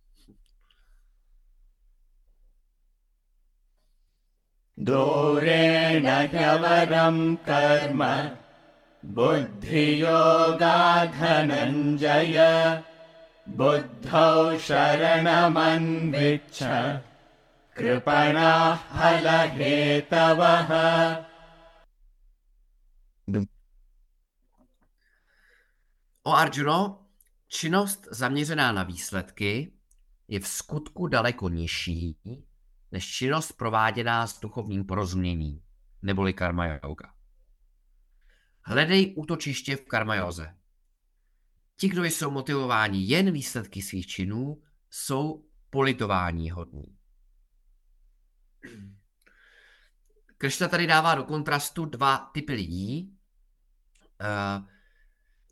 दूरेण ह्यवरं कर्म बुद्धियोगाधनञ्जय बुद्धौ शरणमन्विच्छ कृपणाः फलहेतवः O Arjuno, činnost zaměřená na výsledky je v skutku daleko nižší než činnost prováděná s duchovním porozuměním, neboli karma yoga. Hledej útočiště v karmajoze. Ti, kdo jsou motivováni jen výsledky svých činů, jsou politování hodní. Kršta tady dává do kontrastu dva typy lidí. Uh,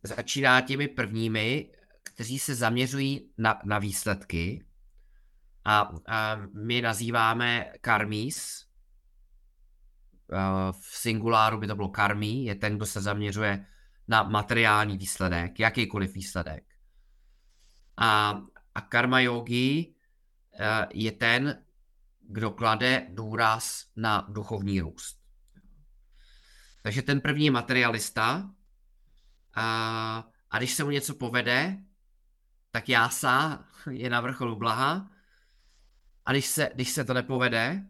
začíná těmi prvními, kteří se zaměřují na, na výsledky a, a my nazýváme karmís. V singuláru by to bylo karmí, je ten, kdo se zaměřuje na materiální výsledek, jakýkoliv výsledek. A, a karma yogi e, je ten, kdo klade důraz na duchovní růst. Takže ten první je materialista a, a když se mu něco povede, tak jása je na vrcholu blaha a když se, když se to nepovede,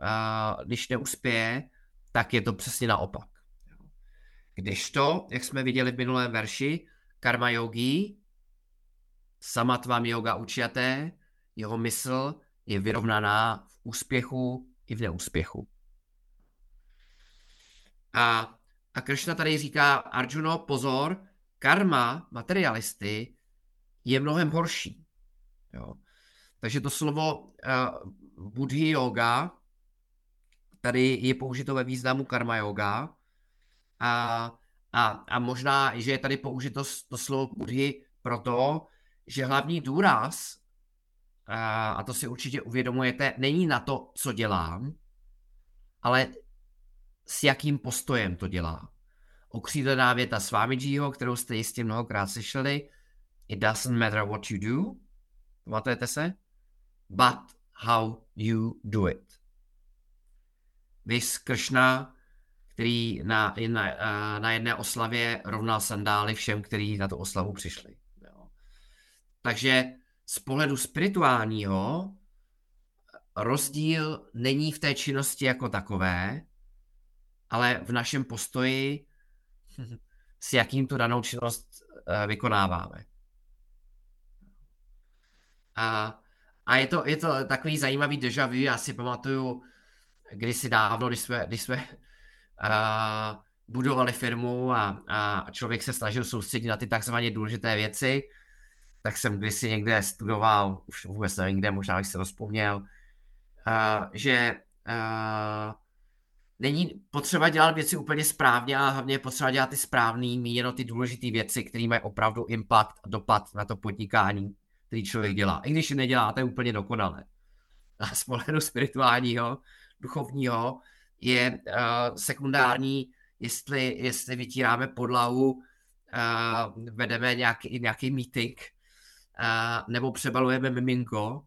a když neuspěje, tak je to přesně naopak. Když to, jak jsme viděli v minulém verši, karma yogi, samatvam yoga učiaté, jeho mysl je vyrovnaná v úspěchu i v neúspěchu. A, a Krishna tady říká, Arjuno, pozor, karma materialisty je mnohem horší. Jo. Takže to slovo uh, buddhi yoga tady je použito ve významu karma yoga a, a, a možná, že je tady použito to slovo buddhi proto, že hlavní důraz, a, a to si určitě uvědomujete, není na to, co dělám, ale s jakým postojem to dělám. okřídlená věta Swamijiho, kterou jste jistě mnohokrát slyšeli. It doesn't matter what you do. Pamatujete se? But how you do it. Vys Kršna, který na, na, na jedné oslavě rovnal sandály všem, kteří na tu oslavu přišli. Jo. Takže z pohledu spirituálního rozdíl není v té činnosti jako takové, ale v našem postoji, s jakým tu danou činnost eh, vykonáváme. A, a je, to, je to takový zajímavý deja vu, já si pamatuju, kdysi dávno, když jsme, když jsme uh, budovali firmu a, a člověk se snažil soustředit na ty takzvaně důležité věci, tak jsem kdysi někde studoval, už vůbec nevím kde, možná bych se rozpomněl, uh, že uh, není potřeba dělat věci úplně správně, ale hlavně je potřeba dělat ty správný, míněno ty důležité věci, které mají opravdu impact a dopad na to podnikání, který člověk dělá. I když je neděláte úplně dokonale. A z pohledu spirituálního, duchovního je uh, sekundární, jestli, jestli vytíráme podlahu, uh, vedeme nějaký, nějaký meeting, uh, nebo přebalujeme miminko, uh,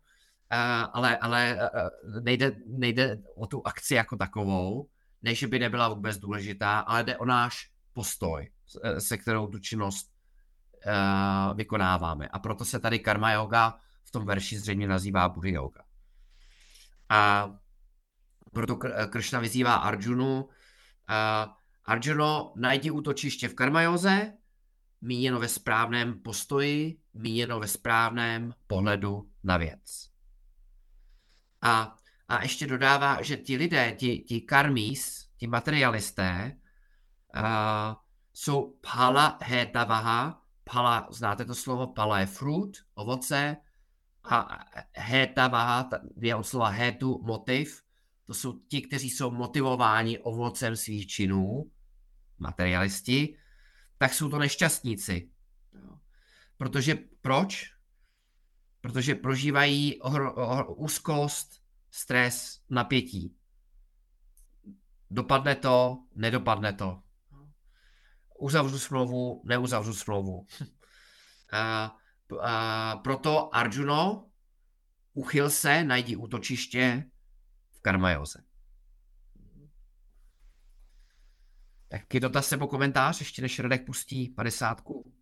ale, ale uh, nejde, nejde o tu akci jako takovou, než by nebyla vůbec důležitá, ale jde o náš postoj, se kterou tu činnost uh, vykonáváme. A proto se tady karma yoga v tom verši zřejmě nazývá Buddha yoga. A proto Kršna vyzývá Arjunu, uh, Arjuno, najdi útočiště v karmajoze, míněno ve správném postoji, míněno ve správném pohledu na věc. A, a ještě dodává, že ti lidé, ti, ti karmís, ti materialisté, uh, jsou pala hetavaha, pala, znáte to slovo, pala je fruit, ovoce, a hetavaha je od slova hetu, motiv, to jsou ti, kteří jsou motivováni ovocem svých činů, materialisti, tak jsou to nešťastníci. Protože proč? Protože prožívají ohr, ohr, úzkost, stres, napětí. Dopadne to, nedopadne to. Uzavřu smlouvu, neuzavřu smlouvu. A, a proto Arjuno uchyl se, najdi útočiště v Karmajoze. Jaký dotaz nebo komentář, ještě než Radek pustí padesátku?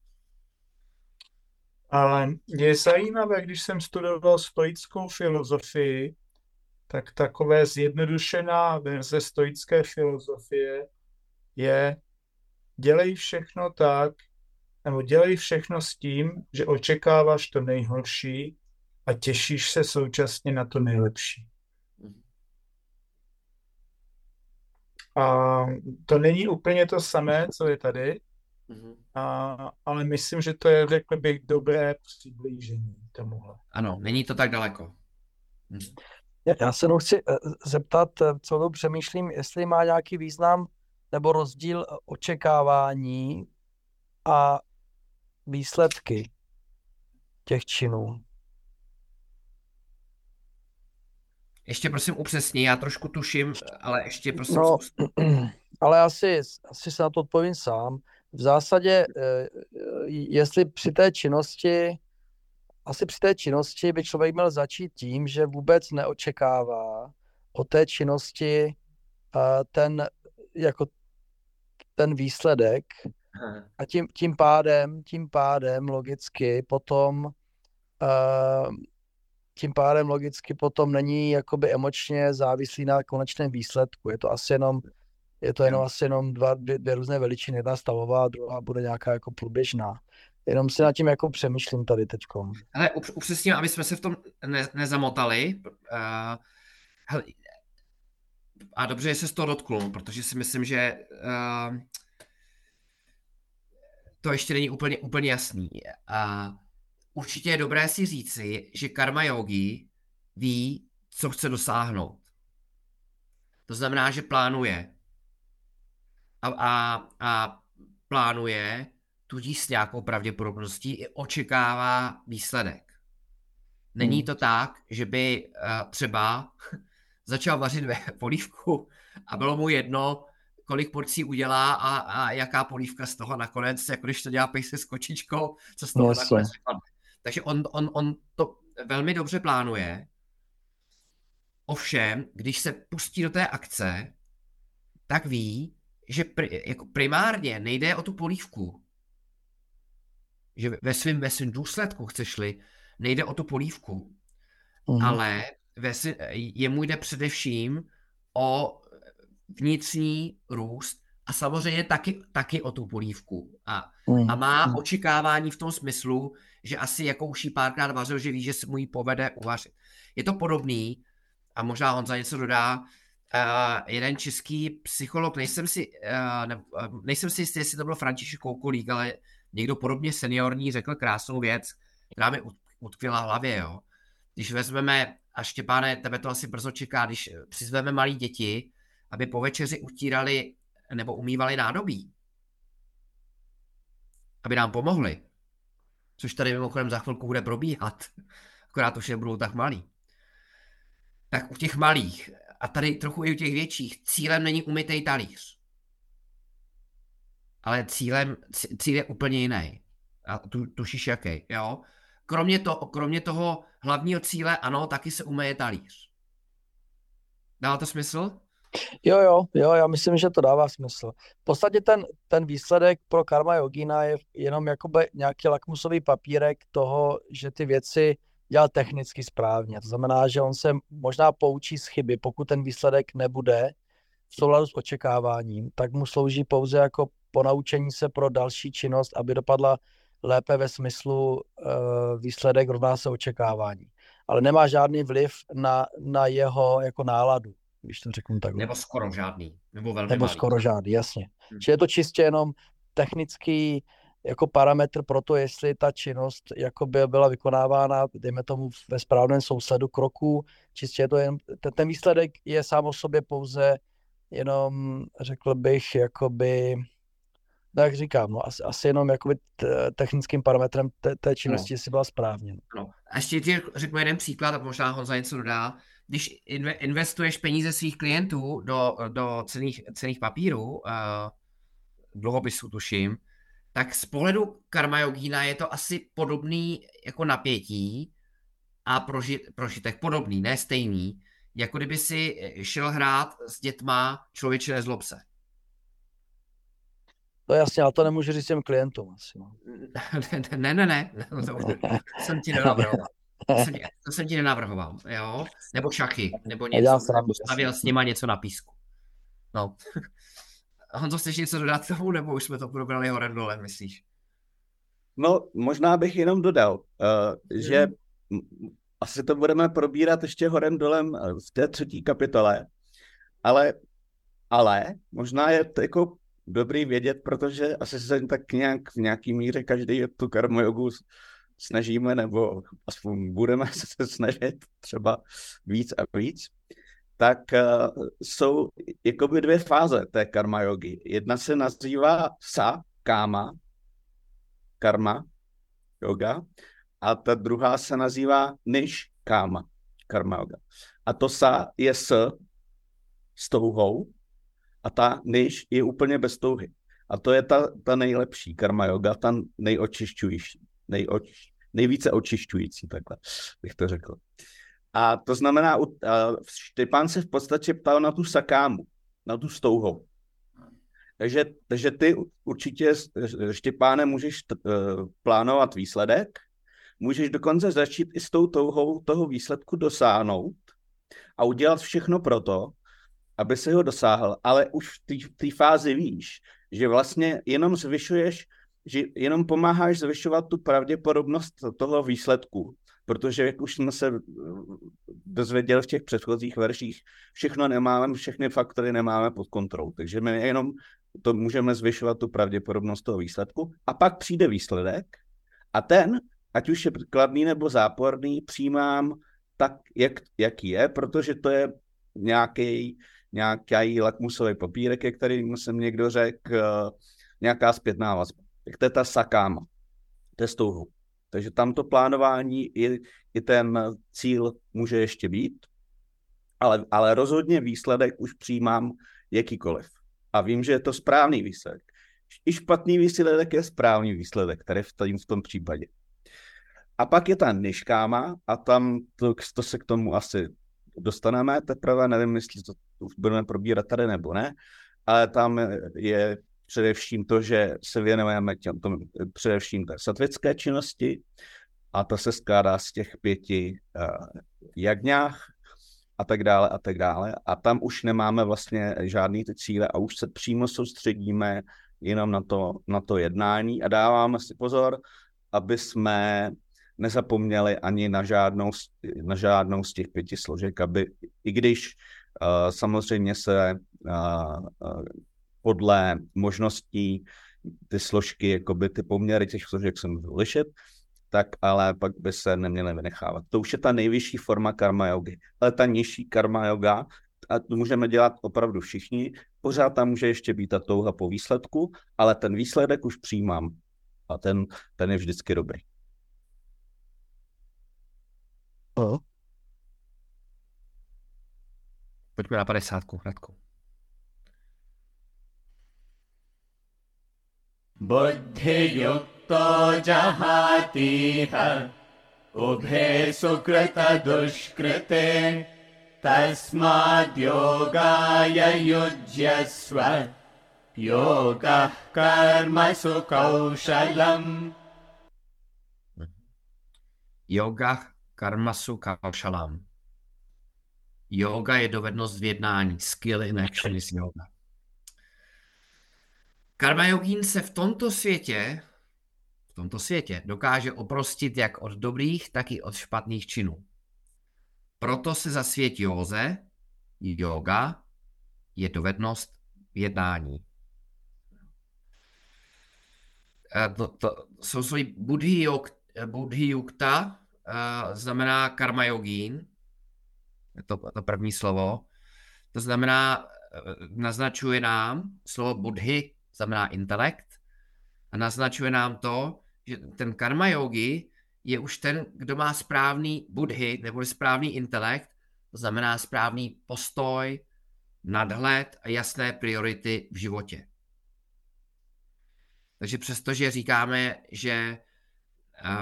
Ale je zajímavé, když jsem studoval stoickou filozofii, tak takové zjednodušená verze stoické filozofie je dělej všechno tak, nebo dělej všechno s tím, že očekáváš to nejhorší a těšíš se současně na to nejlepší. A to není úplně to samé, co je tady, a, ale myslím, že to je, řekl bych, dobré přiblížení tomuhle. Ano, není to tak daleko. Mhm. Já se jenom chci eh, zeptat, eh, co to přemýšlím, jestli má nějaký význam nebo rozdíl očekávání a výsledky těch činů. Ještě prosím upřesni, já trošku tuším, ale ještě prosím no, Ale asi, asi se na to odpovím sám. V zásadě, eh, jestli při té činnosti, asi při té činnosti by člověk měl začít tím, že vůbec neočekává o té činnosti eh, ten, jako ten výsledek a tím, tím pádem, tím pádem logicky potom uh, tím pádem logicky potom není jakoby emočně závislý na konečném výsledku. Je to asi jenom, je to jenom asi jenom dva, dvě, dvě různé veličiny. Jedna stavová a druhá bude nějaká jako průběžná. Jenom si nad tím jako přemýšlím tady teďkom. Ale upřesním, aby jsme se v tom ne, nezamotali. Uh, hele, a dobře, že se z toho dotknul, protože si myslím, že uh, to ještě není úplně, úplně jasný. Uh, určitě je dobré si říci, že karma yogi ví, co chce dosáhnout. To znamená, že plánuje. A, a, a plánuje, tudíž s nějakou pravděpodobností i očekává výsledek. Není hmm. to tak, že by uh, třeba začal vařit ve polívku a bylo mu jedno, kolik porcí udělá a, a jaká polívka z toho nakonec, jako když to dělá pejse s kočičkou, co z toho Jasně. nakonec vypadne. Takže on, on, on to velmi dobře plánuje. Ovšem, když se pustí do té akce, tak ví, že pri, jako primárně nejde o tu polívku. Že ve svém ve svým důsledku, chceš-li, nejde o tu polívku, Mhm. ale jemu jde především o vnitřní růst a samozřejmě taky, taky o tu polívku. A, a má Mhm. očekávání v tom smyslu, že asi jakouší párkrát vařil, že ví, že se mu ji povede uvařit. Je to podobný, a možná on za něco dodá, uh, jeden český psycholog, nejsem si, uh, ne, uh, nejsem si jistý, jestli to byl František Koukulík, ale někdo podobně seniorní řekl krásnou věc, která mi ut- utkvěla v hlavě, jo. Když vezmeme, a Štěpáne, tebe to asi brzo čeká, když přizveme malí děti, aby po večeři utírali nebo umývali nádobí, aby nám pomohli, což tady mimochodem za chvilku bude probíhat, akorát už nebudou tak malí. Tak u těch malých, a tady trochu i u těch větších, cílem není umytej talíř. Ale cílem, cí- cíl je úplně jiný. A tu, tušíš jaký, jo? Kromě, to, kromě toho hlavního cíle, ano, taky se umeje talíř. Dává to smysl? Jo, jo, jo, já myslím, že to dává smysl. V podstatě ten, ten výsledek pro Karma Yogina je jenom jakoby nějaký lakmusový papírek toho, že ty věci dělal technicky správně. To znamená, že on se možná poučí z chyby, pokud ten výsledek nebude v souladu s očekáváním, tak mu slouží pouze jako ponaučení se pro další činnost, aby dopadla lépe ve smyslu uh, výsledek rovná se očekávání. Ale nemá žádný vliv na, na jeho jako náladu, když to řeknu takhle. Nebo skoro žádný. Nebo velmi Nebo malý. skoro žádný, jasně. Hmm. Že je to čistě jenom technický jako parametr pro to, jestli ta činnost jako by byla vykonávána, dejme tomu ve správném sousledu kroků, čistě je to jen, ten, ten výsledek je sám o sobě pouze jenom, řekl bych, jakoby, no jak říkám, no, asi, asi jenom jakoby t- technickým parametrem té, té činnosti, jestli byla správně. no. No. A ještě ti řeknu jeden příklad, a možná Honza něco dodá. Když inve- investuješ peníze svých klientů do, do cených, cených papírů, uh, dluhopisů tuším, tak z pohledu Karma Yogína je to asi podobný jako napětí a proži, prožitek podobný, ne stejný, jako kdyby si šel hrát s dětma člověče nezlob se. To je jasně, ale to nemůžu říct těm klientům asi. No. ne, ne, ne, ne, to, to jsem ti nenavrhoval. To jsem, ti- to jsem ti nenavrhoval, jo? Nebo šachy, nebo něco, stavil s nima něco na písku. No. Honzo, chceš něco dodat k tomu, nebo už jsme to probrali horem dole, myslíš? No, možná bych jenom dodal, uh, že m- asi to budeme probírat ještě horem dolem eh, v té třetí kapitole, ale, ale možná je to jako dobrý vědět, protože asi se tak nějak v nějaký míře každý tu karma jogu snažíme, nebo aspoň budeme se snažit třeba víc a víc, tak uh, jsou jakoby dvě fáze té karma jogy. Jedna se nazývá sa, káma, karma, yoga, a ta druhá se nazývá niš káma, karma yoga. A to sa je s, s touhou, a ta niš je úplně bez touhy. A to je ta, ta nejlepší karma yoga, ta nejočišťující, nejoč, nejvíce očišťující, takhle bych to řekl. A to znamená, Štěpán se v podstatě ptal na tu sakámu, na tu stouhou. Takže, takže ty určitě, Štěpáne, můžeš t, uh, plánovat výsledek, můžeš dokonce začít i s tou touhou toho výsledku dosáhnout a udělat všechno pro to, aby se ho dosáhl, ale už v té- v té fázi víš, že vlastně jenom zvyšuješ, že jenom pomáháš zvyšovat tu pravděpodobnost toho výsledku, protože jak už jsme se eh, dozvěděli v těch předchozích verších, všechno nemáme, všechny faktory nemáme pod kontrolou, takže my jenom to můžeme zvyšovat tu pravděpodobnost toho výsledku. A pak přijde výsledek a ten, ať už je kladný nebo záporný, přijímám tak, jak, jaký je, protože to je nějaký, nějaký lakmusový papírek, jak tady jsem někdo řekl, eh, nějaká zpětná vazba. Tak to je ta sakáma, to je s touhou. Takže tam to plánování i, i ten cíl může ještě být, ale, ale rozhodně výsledek už přijímám jakýkoliv. a vím, že je to správný výsledek. I špatný výsledek je správný výsledek, který v tom, v tom případě. A pak je ta niškáma a tam to, to se k tomu asi dostaneme teprve, nevím, jestli to budeme probírat tady nebo ne, ale tam je především to, že se věnujeme těm, tom, především té satvické činnosti a to se skládá z těch pěti uh, jagňách a tak dále a tak dále. A tam už nemáme vlastně žádný ty cíle a už se přímo soustředíme jenom na to, na to jednání a dáváme si pozor, aby jsme nezapomněli ani na žádnou, na žádnou z těch pěti složek, aby i když uh, samozřejmě se uh, uh, podle možností ty složky, jakoby ty poměry těch složek se můžou lišit, tak ale pak by se neměly vynechávat. To už je ta nejvyšší forma karma yogy. Ale ta nižší karma yoga, a to můžeme dělat opravdu všichni, pořád tam může ještě být ta touha po výsledku, ale ten výsledek už přijímám a ten, ten je vždycky dobrý. Uh. Pojďme na 50, Radku. बुद्धियुक्तो जहातीह उभे सुकृतदुष्कृते तस्माद्योगाय युज्यस्व योगः कर्मसु कौशलम् Yoga karmasu kaušalam. Yoga je dovednost v jednání. Skill in action is yoga. Karma yogín se v tomto světě, v tomto světě dokáže oprostit jak od dobrých, tak i od špatných činů. Proto se zasvětí józe, yoga, je dovednost v jednání. To, to, jsou svoji buddhi, jog, buddhi yukta, uh, znamená karma yogín, to, to první slovo. To znamená, naznačuje nám slovo buddhi znamená intelekt, a naznačuje nám to, že ten karma yogi je už ten, kdo má správný budhy, nebo správný intelekt, to znamená správný postoj, nadhled a jasné priority v životě. Takže přestože říkáme, že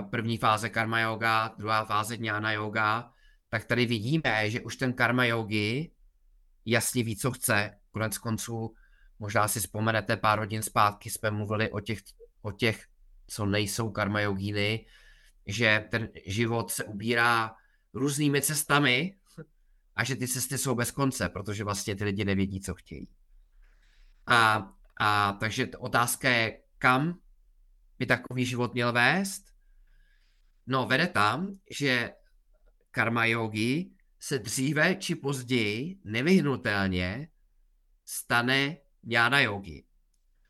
první fáze karma yoga, druhá fáze jnana yoga, tak tady vidíme, že už ten karma yogi jasně ví, co chce. Konec konců Možná si vzpomenete, pár hodin zpátky jsme mluvili o těch, o těch co nejsou karma yogíny, že ten život se ubírá různými cestami a že ty cesty jsou bez konce, protože vlastně ty lidi nevědí, co chtějí. A, a takže otázka je, kam by takový život měl vést? No, vede tam, že karma yogi se dříve či později nevyhnutelně stane jána yogi.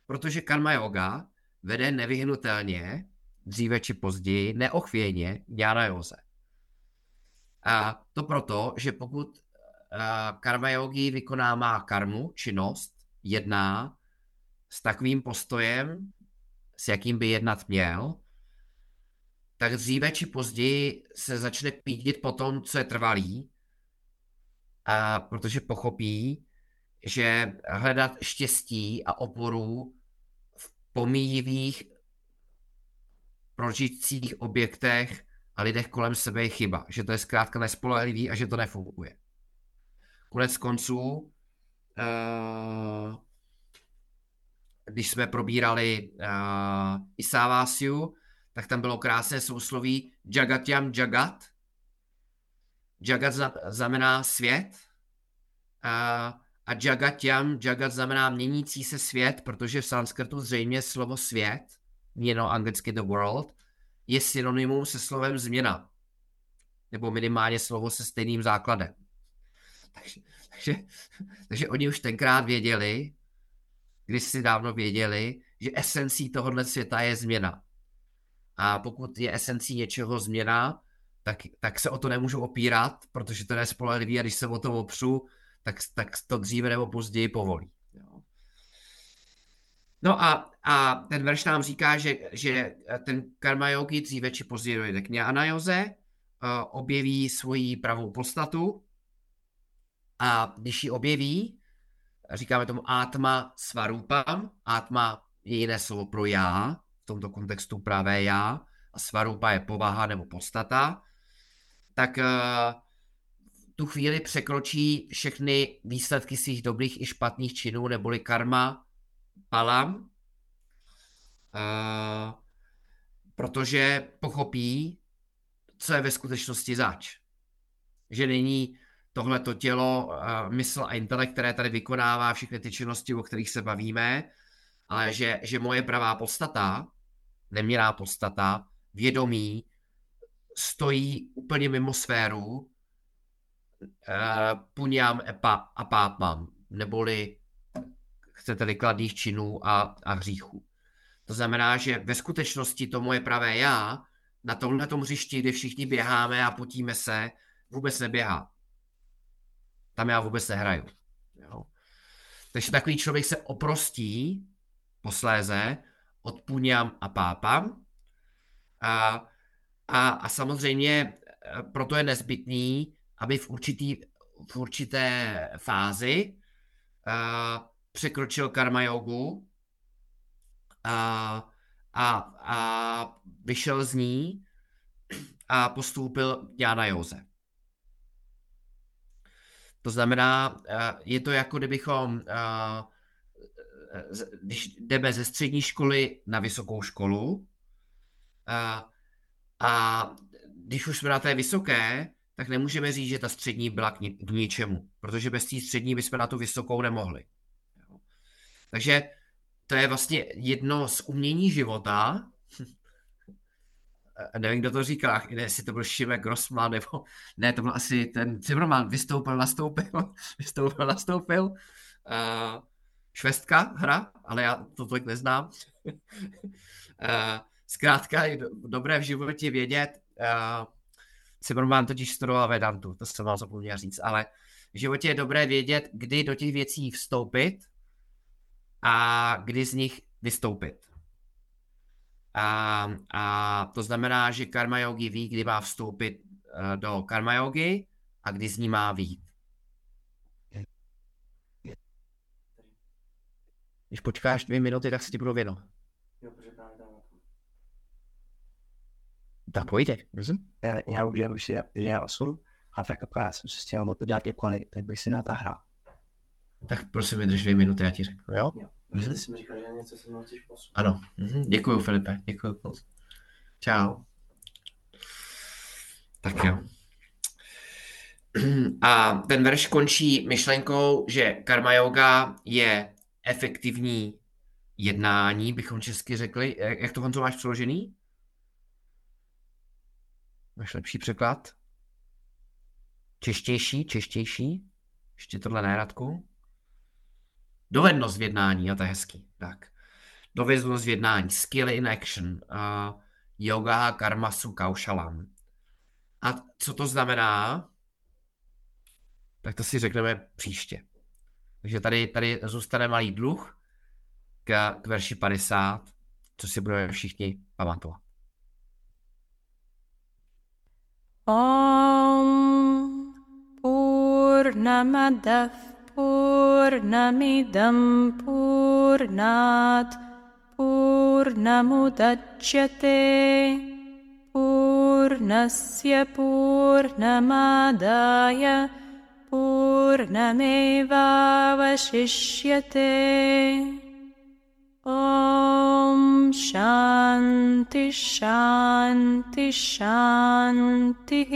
Protože karma yoga vede nevyhnutelně, dříve či později, neochvějně jána józe. A to proto, že pokud karma yogi vykonává karmu, činnost, jedná s takovým postojem, s jakým by jednat měl, tak dříve či později se začne pídit po tom, co je trvalý, a protože pochopí, že hledat štěstí a oporu v pomíjivých prožitcích objektech a lidech kolem sebe je chyba. Že to je zkrátka nespolehlivý a že to nefunguje. Konec konců, uh, když jsme probírali uh, Isávasiu, tak tam bylo krásné sousloví Jagatyam Jagat. Jagat znamená svět. Uh, a jagatyam, jagat znamená měnící se svět, protože v sanskrtu zřejmě slovo svět, měno anglicky the world, je synonymum se slovem změna. Nebo minimálně slovo se stejným základem. Takže, takže, takže oni už tenkrát věděli, když si dávno věděli, že esencí tohohle světa je změna. A pokud je esencí něčeho změna, tak, tak se o to nemůžu opírat, protože to je spolehlivý a když se o to opřu, tak, tak to dříve nebo později povolí. No a, a ten verš nám říká, že, že ten karma yogi dříve či později dojde k Anajoze, uh, objeví svoji pravou podstatu a když ji objeví, říkáme tomu átma svarupam. Átma je jiné slovo pro já, v tomto kontextu pravé já, a svarupa je povaha nebo podstata, tak uh, tu chvíli překročí všechny výsledky svých dobrých i špatných činů, neboli karma, palam, uh, protože pochopí, co je ve skutečnosti zač. Že není tohleto tělo, uh, mysl a intelekt, které tady vykonává všechny ty činnosti, o kterých se bavíme, ale že, že moje pravá podstata, neměrá podstata, vědomí, stojí úplně mimo sféru uh, puňám a pápám, neboli chcete-li kladných činů a, a hříchů. To znamená, že ve skutečnosti to moje pravé já na tomhle tom hřišti, kde všichni běháme a potíme se, vůbec neběhá. Tam já vůbec nehraju. Jo. Takže takový člověk se oprostí posléze od puňám a pápám a, a, a samozřejmě eh, proto je nezbytný, aby v, určitý, v určité fázi a, eh, překročil karma jogu a, a, a vyšel z ní a postoupil Jána Joze. To znamená, eh, je to jako kdybychom, když jdeme ze střední školy na vysokou školu, a, a když už jsme na té vysoké, tak nemůžeme říct, že ta střední byla k, ni- k ničemu, protože bez té střední bychom na tu vysokou nemohli. Takže to je vlastně jedno z umění života. Nevím, kdo to říkal, ne, jestli to byl Šimek Grossman, nebo ne, to byl asi ten Zimmerman, vystoupil, nastoupil, vystoupil, nastoupil. Uh, švestka hra, ale já to tolik neznám. uh, Zkrátka je dobré v životě vědět, Zimmerman totiž studoval Vedantu, to jsem vám zapomněl říct, ale v životě je dobré vědět, kdy do těch věcí vstoupit a kdy z nich vystoupit. A, a to znamená, že karma yogi ví, kdy má vstoupit uh, do karma yogi a kdy z ní má vít. Když počkáš dvě minuty, tak si ti budu věno. Tak pojďte. Já, já už, já už, já, já osm a tak akorát jsem se chtěl to dělat jako tak bych si na ta hra. Tak prosím, vydrž dvě minuty, já ti řeknu, jo? Jo. Myslel jsem říkal, že něco se mnou chceš posunout. Ano. Mhm. Děkuju, Filipe. Děkuju. Čau. Tak jo. A ten verš končí myšlenkou, že karma yoga je efektivní jednání, bychom česky řekli. Jak to, Honzo, máš přeložený? Máš lepší překlad? Češtější, češtější? Ještě tohle ne, Radku? Dovednost v jednání, a to je hezký. Tak. Dovednost v jednání, skill in action, uh, yoga karmasu kaushalam. A co to znamená? Tak to si řekneme příště. Takže tady, tady zůstane malý dluh k, k verši 50, co si budeme všichni pamatovat. Om Purnamadav Purnamidam Purnat Purnamudachyate Purnasya Purnamadaya पूर्णमेवावशिष्यते ॐ शान्ति शान्ति शान्तिः